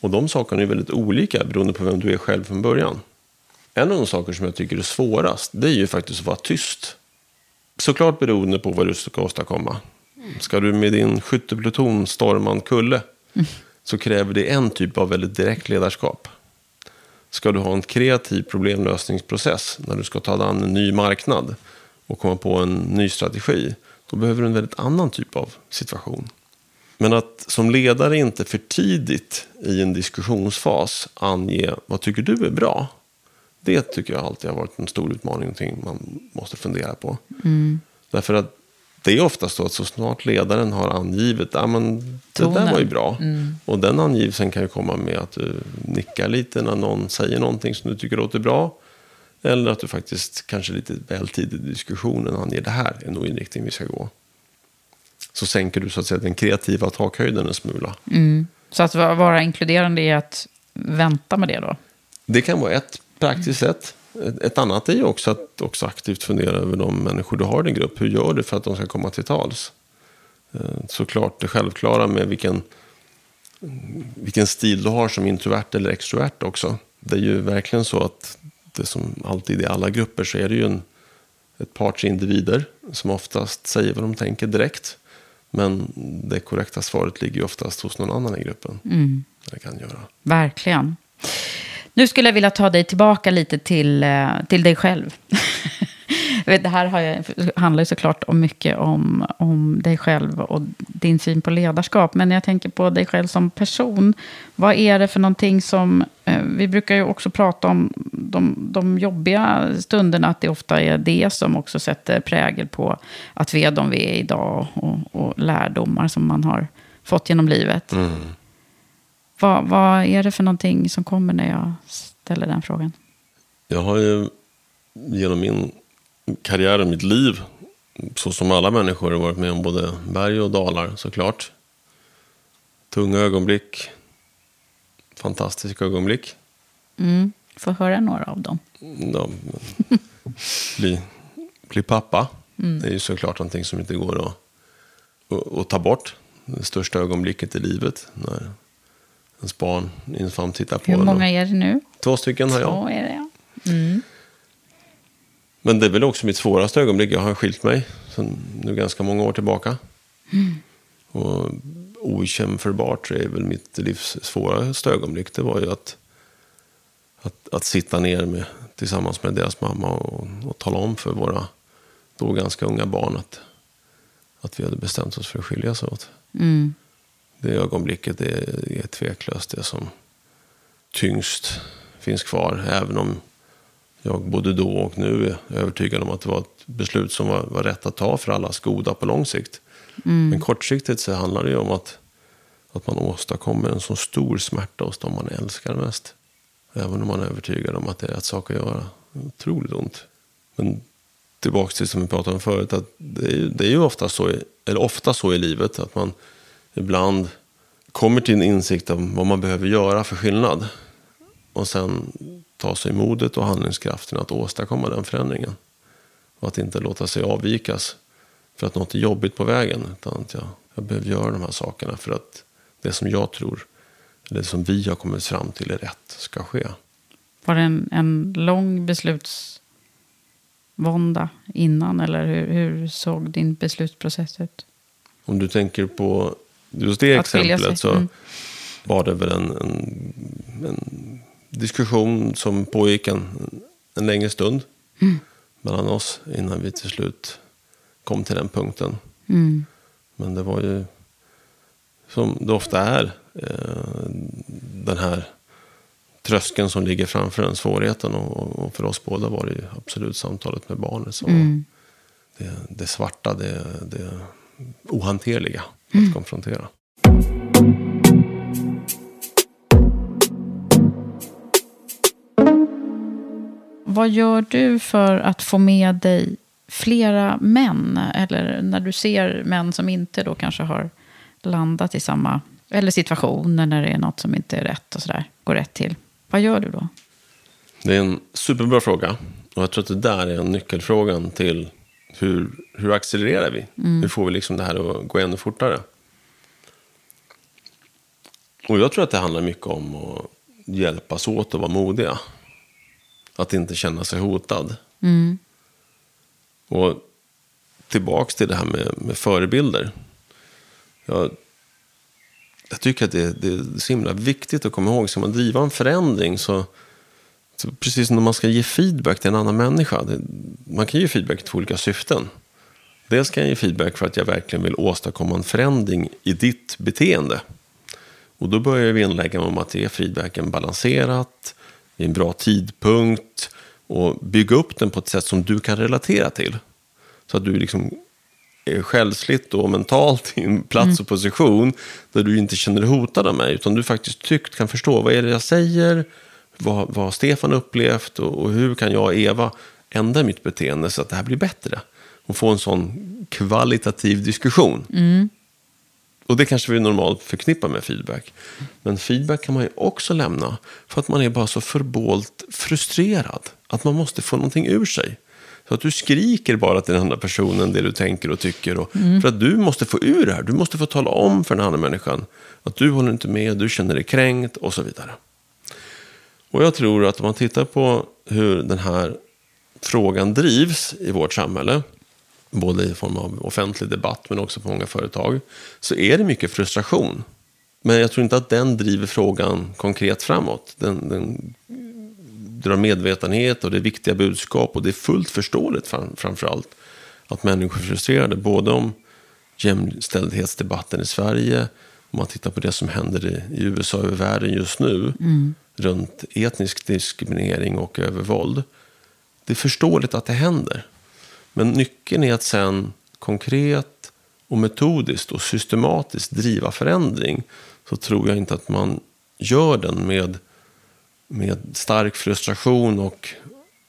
Och de sakerna är väldigt olika beroende på vem du är själv från början. En av de saker som jag tycker är svårast, det är ju faktiskt att vara tyst. Såklart beroende på vad du ska åstadkomma. Ska du med din skyttepluton storma en kulle, mm. så kräver det en typ av väldigt direkt ledarskap. Ska du ha en kreativ problemlösningsprocess när du ska ta dig an en ny marknad och komma på en ny strategi, då behöver du en väldigt annan typ av situation. Men att som ledare inte för tidigt i en diskussionsfas ange vad tycker du är bra det tycker jag alltid har varit en stor utmaning, någonting man måste fundera på. Mm. Därför att det är oftast så att så snart ledaren har angivit, ja men det där var ju bra. Mm. Och den angivelsen kan ju komma med att du nickar lite när någon säger någonting som du tycker låter bra. Eller att du faktiskt kanske lite väl tidigt i diskussionen anger det här är nog inriktning vi ska gå. Så sänker du så att säga den kreativa takhöjden en smula. Mm. Så att vara inkluderande är att vänta med det då? Det kan vara ett praktiskt sett. Ett annat är ju också att också aktivt fundera över de människor du har i din grupp. Hur gör du för att de ska komma till tals? Eh, såklart det självklara med vilken, vilken stil du har som introvert eller extrovert också. Det är ju verkligen så att det som alltid i alla grupper så är det ju en, ett par individer som oftast säger vad de tänker direkt. Men det korrekta svaret ligger ju oftast hos någon annan i gruppen. Mm. Det kan göra. Verkligen. Nu skulle jag vilja ta dig tillbaka lite till, eh, till dig själv. det här har jag, handlar ju såklart om mycket om, om dig själv och din syn på ledarskap. Men jag tänker på dig själv som person. Vad är det för någonting som... Eh, vi brukar ju också prata om de, de jobbiga stunderna. Att det ofta är det som också sätter prägel på att vi är de vi är idag. Och, och lärdomar som man har fått genom livet. Mm. Vad, vad är det för någonting som kommer när jag ställer den frågan? Jag har ju genom min karriär och mitt liv, så som alla människor, har varit med om både berg och dalar såklart. Tunga ögonblick, fantastiska ögonblick. Mm. Får höra några av dem. Ja, bli, bli pappa, mm. det är ju såklart någonting som inte går att, att, att ta bort. Det största ögonblicket i livet, när ens barn i en famn tittar på Hur många är det nu? Två stycken har jag. Två är det, ja. Mm. Men det är väl också mitt svåraste ögonblick. Jag har skilt mig sedan nu ganska många år tillbaka. Mm. Och okämförbart är väl mitt livs svåraste ögonblick. Det var ju att, att, att sitta ner med, tillsammans med deras mamma och, och tala om för våra då ganska unga barn att, att vi hade bestämt oss för att skiljas åt. Mm. Det ögonblicket är, är tveklöst det som tyngst finns kvar. Även om jag både då och nu är övertygad om att det var ett beslut som var, var rätt att ta för allas goda på lång sikt. Mm. Men kortsiktigt så handlar det ju om att, att man åstadkommer en så stor smärta hos dem man älskar mest. Även om man är övertygad om att det är rätt sak att göra. Otroligt ont. Men tillbaka till som vi pratade om förut. Att det, är, det är ju ofta så, eller ofta så i livet att man ibland kommer till en insikt om vad man behöver göra för skillnad. Och sen ta sig modet och handlingskraften att åstadkomma den förändringen. Och att inte låta sig avvikas för att något är jobbigt på vägen. Utan att jag, jag behöver göra de här sakerna för att det som jag tror, eller det som vi har kommit fram till är rätt, ska ske. Var det en, en lång beslutsvånda innan? Eller hur, hur såg din beslutsprocess ut? Om du tänker på just det Att exemplet så Mm. var det väl en, en, en diskussion som pågick en, en längre stund Mm. mellan oss innan vi till slut kom till den punkten. Mm. Men det var ju, som det ofta är, eh, den här tröskeln som ligger framför en, svårigheten. Och, och för oss båda var det ju absolut samtalet med barnet som Mm. det, det svarta, det, det ohanterliga Mm. att konfrontera. Vad gör du för att få med dig flera män? Eller när du ser män som inte då kanske har landat i samma... Eller situationer när det är något som inte är rätt och sådär. Går rätt till. Vad gör du då? Det är en superbra fråga. Och jag tror att det där är en nyckelfrågan till hur, hur accelererar vi? Hur får vi liksom det här att gå ännu fortare? Och jag tror att det handlar mycket om att hjälpas åt och vara modiga. Att inte känna sig hotad. Mm. Och tillbaks till det här med, med förebilder. Jag, jag tycker att det, det är så himla viktigt att komma ihåg. Ska man driva en förändring så, så precis som när man ska ge feedback till en annan människa. Det, man kan ge feedback två olika syften. Dels kan jag ge feedback för att jag verkligen vill åstadkomma en förändring i ditt beteende. Och då börjar vi inlägga om att ge feedbacken balanserat, i en bra tidpunkt och bygga upp den på ett sätt som du kan relatera till. Så att du liksom är själsligt och mentalt i en plats och position där du inte känner dig hotad av mig, utan du faktiskt tryggt kan förstå vad är det jag säger, vad, vad Stefan upplevt och, och hur kan jag, Eva, ändra mitt beteende så att det här blir bättre. Och få en sån kvalitativ diskussion. Och det kanske vi normalt förknippar med feedback. Men feedback kan man ju också lämna för att man är bara så förbålt frustrerad. Att man måste få någonting ur sig. Så att du skriker bara till den andra personen det du tänker och tycker. Och För att du måste få ur det här. Du måste få tala om för den andra människan att du håller inte med, du känner dig kränkt och så vidare. Och jag tror att om man tittar på hur den här frågan drivs i vårt samhälle, både i form av offentlig debatt men också på många företag, så är det mycket frustration. Men jag tror inte att den driver frågan konkret framåt. Den, den drar medvetenhet och det är viktiga budskap och det är fullt förståeligt fram, framför allt att människor är frustrerade. Både om jämställdhetsdebatten i Sverige, om man tittar på det som händer i, i USA och världen just nu, Mm. runt etnisk diskriminering och övervåld. Det är förståeligt att det händer. Men nyckeln är att sen konkret och metodiskt och systematiskt driva förändring. Så tror jag inte att man gör den med, med stark frustration och,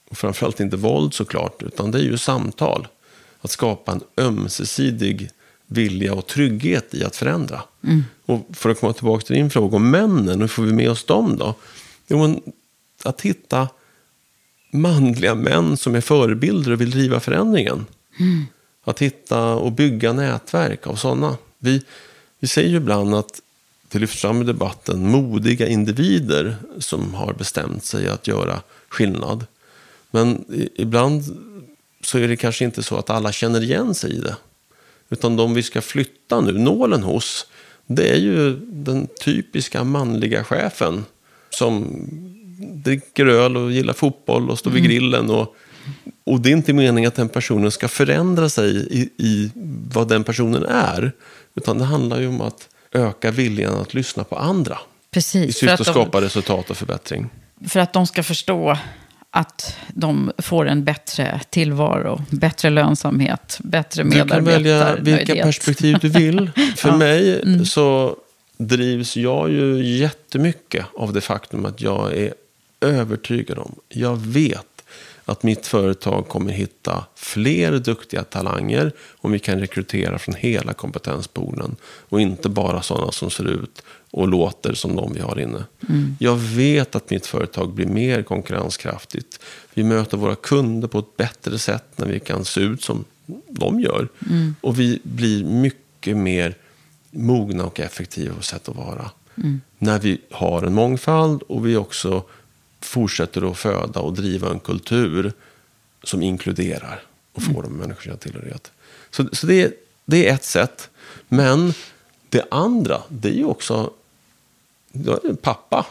och framförallt inte våld såklart. Utan det är ju samtal. Att skapa en ömsesidig vilja och trygghet i att förändra. Och för att komma tillbaka till din fråga om männen, hur får vi med oss dem då? Jo, men att hitta manliga män som är förebilder och vill driva förändringen. Att hitta och bygga nätverk av sådana. Vi, vi säger ju ibland att det lyfts fram i debatten modiga individer som har bestämt sig att göra skillnad. Men ibland så är det kanske inte så att alla känner igen sig i det. Utan de vi ska flytta nu, nålen hos, det är ju den typiska manliga chefen. Som dricker öl och gillar fotboll och står vid grillen. Och, och det är inte meningen att den personen ska förändra sig i, i vad den personen är. Utan det handlar ju om att öka viljan att lyssna på andra. I Precis, för syfte att, att de, skapa resultat och förbättring. för att de ska förstå att de får en bättre tillvaro, bättre lönsamhet, bättre Du kan välja vilka perspektiv du vill. För Ja. mig Mm. så drivs jag ju jättemycket av det faktum att jag är övertygad om, jag vet att mitt företag kommer hitta fler duktiga talanger om vi kan rekrytera från hela kompetenspoolen. Och inte bara sådana som ser ut och låter som de vi har inne. Jag vet att mitt företag blir mer konkurrenskraftigt. Vi möter våra kunder på ett bättre sätt när vi kan se ut som de gör. Och vi blir mycket mer mogna och effektiva på sätt att vara. När vi har en mångfald och vi också fortsätter att föda och driva en kultur som inkluderar och får de människor att tillhörighet. Så, så det, är- det är ett sätt. Men det andra, det är ju också jag är en pappa.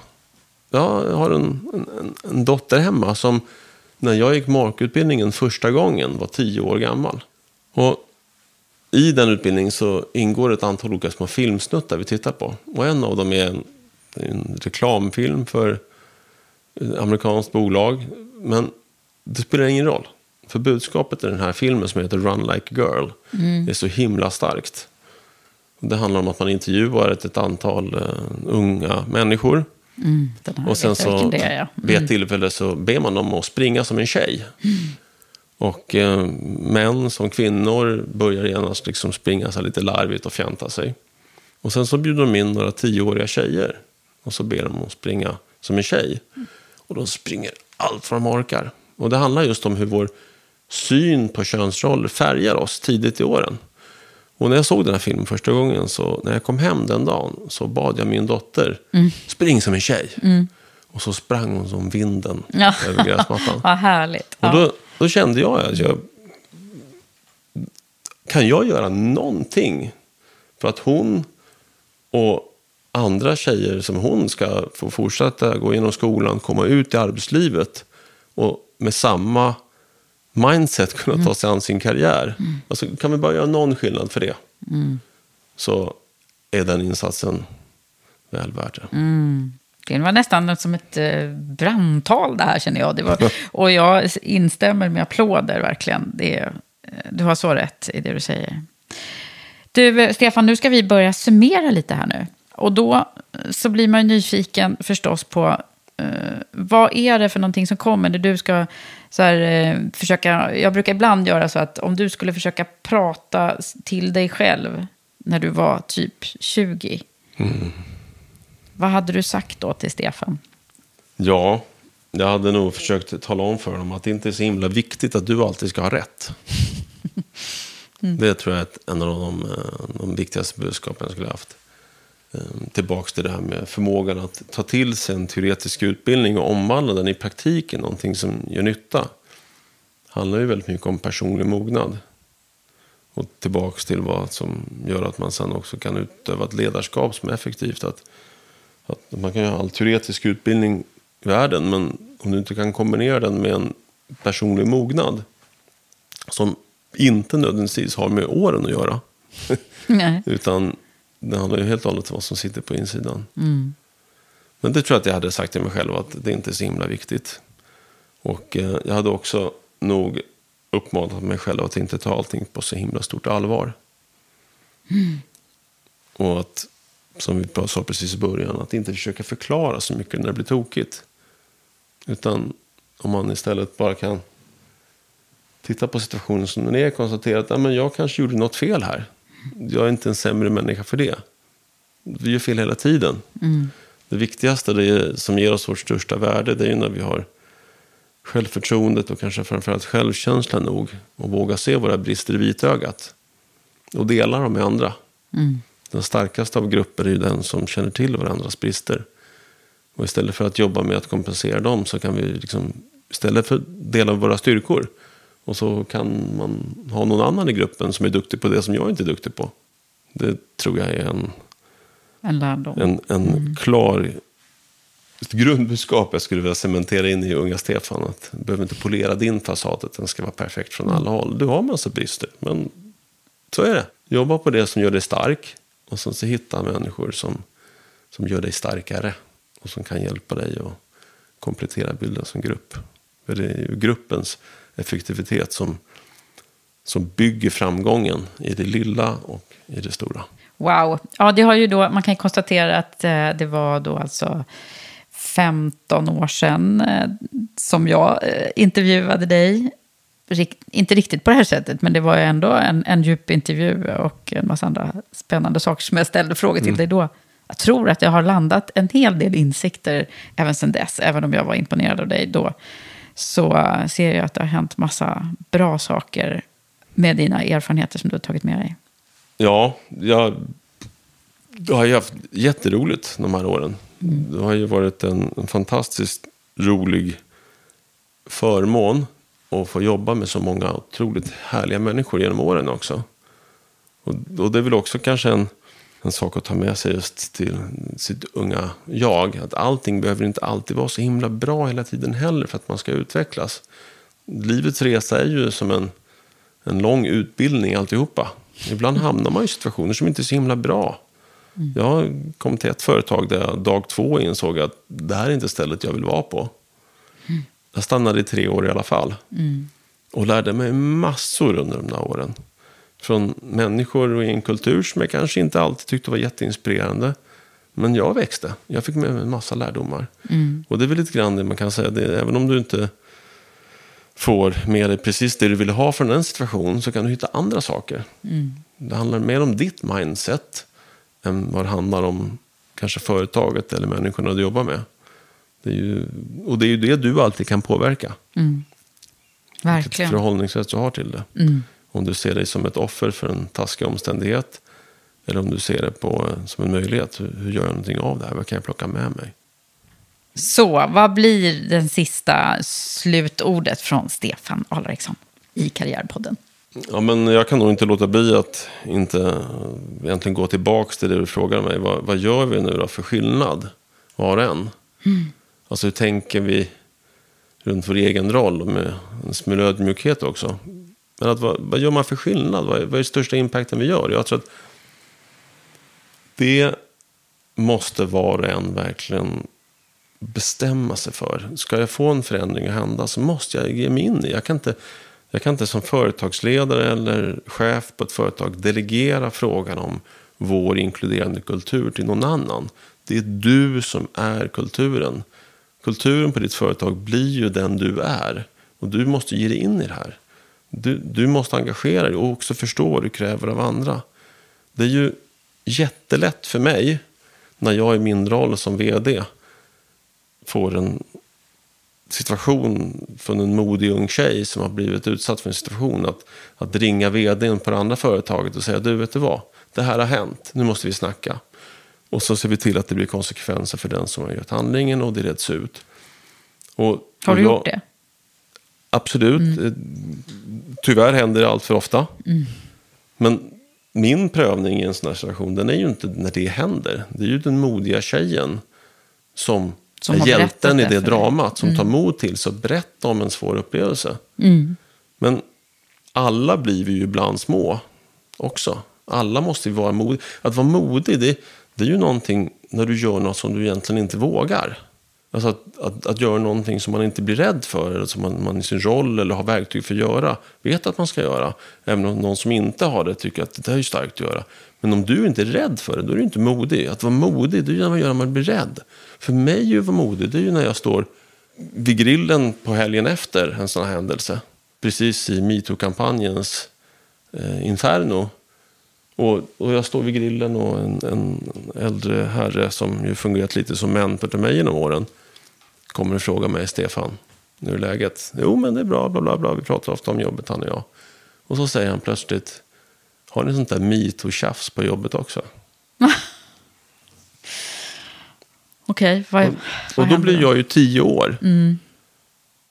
Jag har en, en, en dotter hemma som när jag gick markutbildningen första gången var tio år gammal. Och i den utbildningen så ingår ett antal olika små filmsnuttar vi tittar på. Och en av dem är en, en reklamfilm för ett amerikanskt bolag. Men det spelar ingen roll. För budskapet i den här filmen som heter Run Like a Girl är så himla starkt. Det handlar om att man intervjuar ett, ett antal eh, unga människor. Här Och sen så det ja. vid ett tillfälle så ber man dem att springa som en tjej. Och eh, män som kvinnor börjar genast liksom springa så lite larvigt och fjanta sig. Och sen så bjuder de in några tioåriga tjejer. Och så ber de att springa som en tjej. Och de springer allt vad de orkar. Och det handlar just om hur vår syn på könsroller färgar oss tidigt i åren. Och när jag såg den här filmen första gången, så när jag kom hem den dagen, så bad jag min dotter, spring som en tjej. Och så sprang hon som vinden Ja. över gräsmattan. Vad härligt. Och Ja. då, då kände jag att jag, kan jag göra någonting för att hon och andra tjejer som hon ska få fortsätta gå igenom skolan, komma ut i arbetslivet och med samma mindset kunna ta sig an sin karriär. Alltså, kan vi bara göra någon skillnad för det så är den insatsen väl värd det. Det var nästan som ett eh, brandtal det här känner jag. Det var, och jag instämmer med applåder verkligen. Det, eh, du har så rätt i det du säger. Du, eh, Stefan, nu ska vi börja summera lite här nu. Och då så blir man nyfiken förstås på eh, vad är det för någonting som kommer? När du ska så här, eh, försöka, jag brukar ibland göra så att om du skulle försöka prata till dig själv när du var typ 20. Vad hade du sagt då till Stefan? Ja, jag hade nog försökt tala om för dem att det inte är så himla viktigt att du alltid ska ha rätt. Det tror jag är ett- en av de, eh, de viktigaste budskapen jag skulle haft. Eh, Tillbaks till det här med förmågan att ta till sig en teoretisk utbildning och omvandla den i praktiken, någonting som gör nytta. handlar ju väldigt mycket om personlig mognad. Och tillbaks till vad som gör att man sen också kan utöva ett ledarskap som är effektivt. Att, att man kan ju ha all teoretisk utbildning i världen, men om du inte kan kombinera den med en personlig mognad som inte nödvändigtvis har med åren att göra. Utan det handlar ju helt och hållet om vad som sitter på insidan. Mm. Men det tror jag att jag hade sagt till mig själv att det inte är så himla viktigt. Och eh, jag hade också nog uppmanat mig själv att inte ta allting på så himla stort allvar. Och att, som vi sa precis i början, att inte försöka förklara så mycket när det blir tokigt. Utan om man istället bara kan titta på situationen som den är och konstatera att "Ja, men jag kanske gjorde något fel här. Jag är inte en sämre människa för det. Vi gör fel hela tiden. Det viktigaste det är, som ger oss vårt största värde det är ju när vi har självförtroendet och kanske framförallt självkänslan nog och våga se våra brister i vitögat och dela dem med andra. Den starkaste av grupper är ju den som känner till varandras brister. Och istället för att jobba med att kompensera dem så kan vi liksom, istället för dela våra styrkor och så kan man ha någon annan i gruppen som är duktig på det som jag inte är duktig på. Det tror jag är en, En lärdom. en, en klar ett grundbudskap jag skulle vilja cementera in i unga Stefan. Att du behöver inte polera din fasad, att den ska vara perfekt från alla håll. Du har massa brister, men så är det. Jobba på det som gör dig stark och sen så hitta människor som, som gör dig starkare och som kan hjälpa dig att komplettera bilden som grupp. För det är ju gruppens effektivitet som, som bygger framgången i det lilla och i det stora. Wow. Ja, det har ju då, man kan ju konstatera att eh, det var då alltså 15 år sedan eh, som jag eh, intervjuade dig. Inte riktigt på det här sättet, men det var ju ändå en, en djup intervju och en massa andra spännande saker som jag ställde frågor till dig då. Jag tror att jag har landat en hel del insikter även sedan dess, även om jag var imponerad av dig då. Så ser jag att det har hänt massa bra saker med dina erfarenheter som du har tagit med dig. Ja, jag, jag har ju haft jätteroligt de här åren. Det har ju varit en, en fantastiskt rolig förmån att få jobba med så många otroligt härliga människor genom åren också. Och, och det är väl också kanske en, en sak att ta med sig just till sitt unga jag. Att allting behöver inte alltid vara så himla bra hela tiden heller för att man ska utvecklas. Livets resa är ju som en, en lång utbildning alltihopa. Ibland hamnar man i situationer som inte är så himla bra. Jag kom till ett företag där jag dag två insåg att det här är inte stället jag vill vara på. Jag stannade i tre år i alla fall. Och lärde mig massor under de där åren. Från människor och i en kultur som jag kanske inte alltid tyckte var jätteinspirerande. Men jag växte. Jag fick med mig en massa lärdomar. Och det är väl lite grann det man kan säga. Det, även om du inte får med dig precis det du vill ha från en situation så kan du hitta andra saker. Det handlar mer om ditt mindset än vad det handlar om kanske företaget eller människorna du jobbar med. Det ju, och det är ju det du alltid kan påverka. Vilket Verkligen. förhållningssätt du har till det. Om du ser dig som ett offer för en taskig omständighet. Eller om du ser det på, som en möjlighet. Hur, gör jag någonting av det här? Vad kan jag plocka med mig? Så, vad blir den sista slutordet från Stefan Alriksson i Karriärpodden? Ja, men jag kan nog inte låta bli att inte eh, egentligen gå tillbaka till det du frågar mig. Vad, vad gör vi nu då för skillnad? Var och en. Alltså hur tänker vi runt vår egen roll med en smula ödmjukhet också. Men att, vad, vad gör man för skillnad? Vad är, vad är största impacten vi gör? Jag tror att det måste var och en verkligen bestämma sig för. Ska jag få en förändring att hända så måste jag ge mig in i. Jag kan inte, jag kan inte som företagsledare eller chef på ett företag delegera frågan om vår inkluderande kultur till någon annan. Det är du som är kulturen. Kulturen på ditt företag blir ju den du är. Och du måste ge dig in i det här. Du, du måste engagera dig och också förstå vad du kräver av andra. Det är ju jättelätt för mig när jag i min roll som vd får en situation från en modig ung tjej som har blivit utsatt för en situation. Att, att ringa vdn på det andra företaget och säga du vet du vad, det här har hänt, nu måste vi snacka. Och så ser vi till att det blir konsekvenser för den som har gjort handlingen och det reds ut. Och, Har och du jag, gjort det? Absolut. Eh, Tyvärr händer det allt för ofta. Men min prövning i en sån här situation, den är ju inte när det händer. Det är ju den modiga tjejen som, Som är hjälten i det dramat. Som tar mod till sig och berättar om en svår upplevelse. Mm. Men alla blir vi ju ibland små också. Alla måste ju vara modiga. Att vara modig, det, det är ju någonting när du gör något som du egentligen inte vågar. Alltså att, att, att göra någonting som man inte blir rädd för, eller som man, man i sin roll eller har verktyg för att göra, vet att man ska göra. Även om någon som inte har det tycker att det där är ju starkt att göra. Men om du inte är rädd för det, då är du inte modig. Att vara modig, det är ju när man gör när man blir rädd. För mig att vara modig, det är ju när jag står vid grillen på helgen efter en sån här händelse. Precis i metoo-kampanjens eh, inferno. Och, och jag står vid grillen och en, en äldre herre som ju fungerat lite som mentor till mig genom åren kommer och frågar mig, Stefan, hur är läget? Jo, men det är bra, bla bla bla. Vi pratar ofta om jobbet, han och jag. Och så säger han plötsligt, har ni sånt där metoo-tjafs på jobbet också? Okej, vad, vad Och då blir jag ju tio år.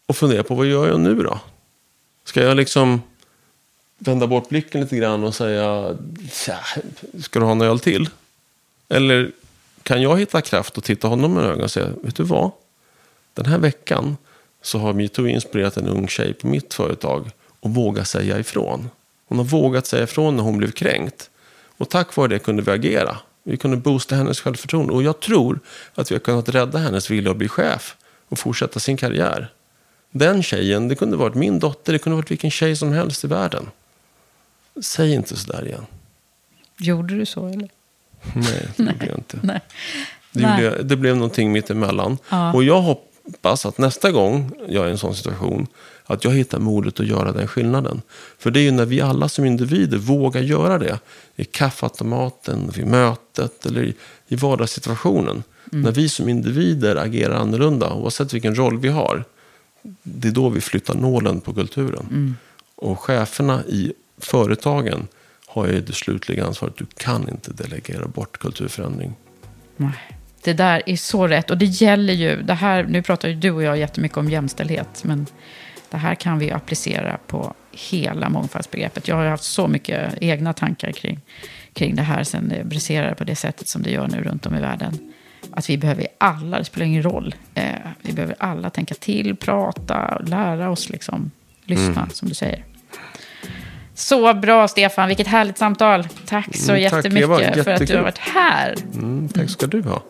Och funderar på, vad gör jag nu då? Ska jag liksom vända bort blicken lite grann och säga, "Tja, ska du ha en öl till? Eller kan jag hitta kraft och titta honom i ögonen och säga, vet du vad? Den här veckan så har metoo inspirerat en ung tjej på mitt företag att våga säga ifrån. Hon har vågat säga ifrån när hon blev kränkt. Och tack vare det kunde vi agera. Vi kunde boosta hennes självförtroende. Och jag tror att vi har kunnat rädda hennes vilja att bli chef och fortsätta sin karriär. Den tjejen, det kunde varit min dotter, det kunde varit vilken tjej som helst i världen. Säg inte sådär igen. Gjorde du så eller? Nej, det gjorde jag inte. Nej. Det, Nej. jag- det blev någonting mittemellan. Ja. Och jag hoppas att nästa gång jag är i en sån situation, att jag hittar modet att göra den skillnaden. För det är ju när vi alla som individer vågar göra det, i kaffeautomaten, vid mötet eller i, i vardagssituationen. Mm. När vi som individer agerar annorlunda, oavsett vilken roll vi har, det är då vi flyttar nålen på kulturen. Mm. Och cheferna i företagen har ju det slutliga ansvaret. Du kan inte delegera bort kulturförändring. Nej. Det där är så rätt. Och det gäller ju, det här, nu pratar ju du och jag jättemycket om jämställdhet, men det här kan vi applicera på hela mångfaldsbegreppet. Jag har ju haft så mycket egna tankar kring, kring det här sen det briserar på det sättet som det gör nu runt om i världen. Att vi behöver alla, det spelar ingen roll, eh, vi behöver alla tänka till, prata, lära oss liksom, lyssna, som du säger. Så bra, Stefan. Vilket härligt samtal. Tack så Mm, tack, jättemycket Eva. för att du har varit här. Mm, tack ska du ha.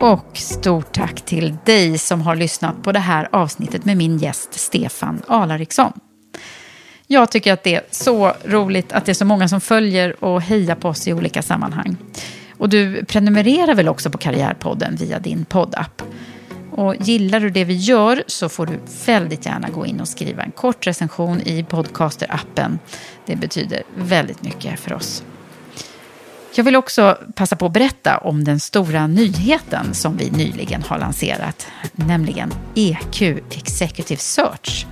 Och stort tack till dig som har lyssnat på det här avsnittet med min gäst Stefan Alariksson. Jag tycker att det är så roligt att det är så många som följer och hejar på oss i olika sammanhang. Och du prenumererar väl också på Karriärpodden via din poddapp. Och gillar du det vi gör så får du väldigt gärna gå in och skriva en kort recension i Podcaster-appen. Det betyder väldigt mycket för oss. Jag vill också passa på att berätta om den stora nyheten som vi nyligen har lanserat, nämligen EQ Executive Search.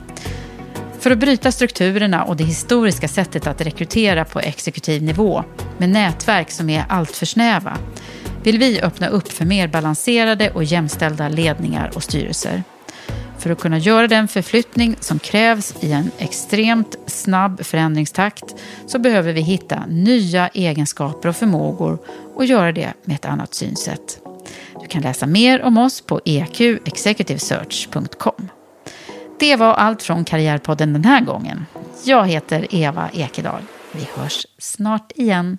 För att bryta strukturerna och det historiska sättet att rekrytera på exekutiv nivå med nätverk som är alltför snäva vill vi öppna upp för mer balanserade och jämställda ledningar och styrelser. För att kunna göra den förflyttning som krävs i en extremt snabb förändringstakt så behöver vi hitta nya egenskaper och förmågor och göra det med ett annat synsätt. Du kan läsa mer om oss på eqexecutivesearch.com. Det var allt från Karriärpodden den här gången. Jag heter Eva Ekedal. Vi hörs snart igen.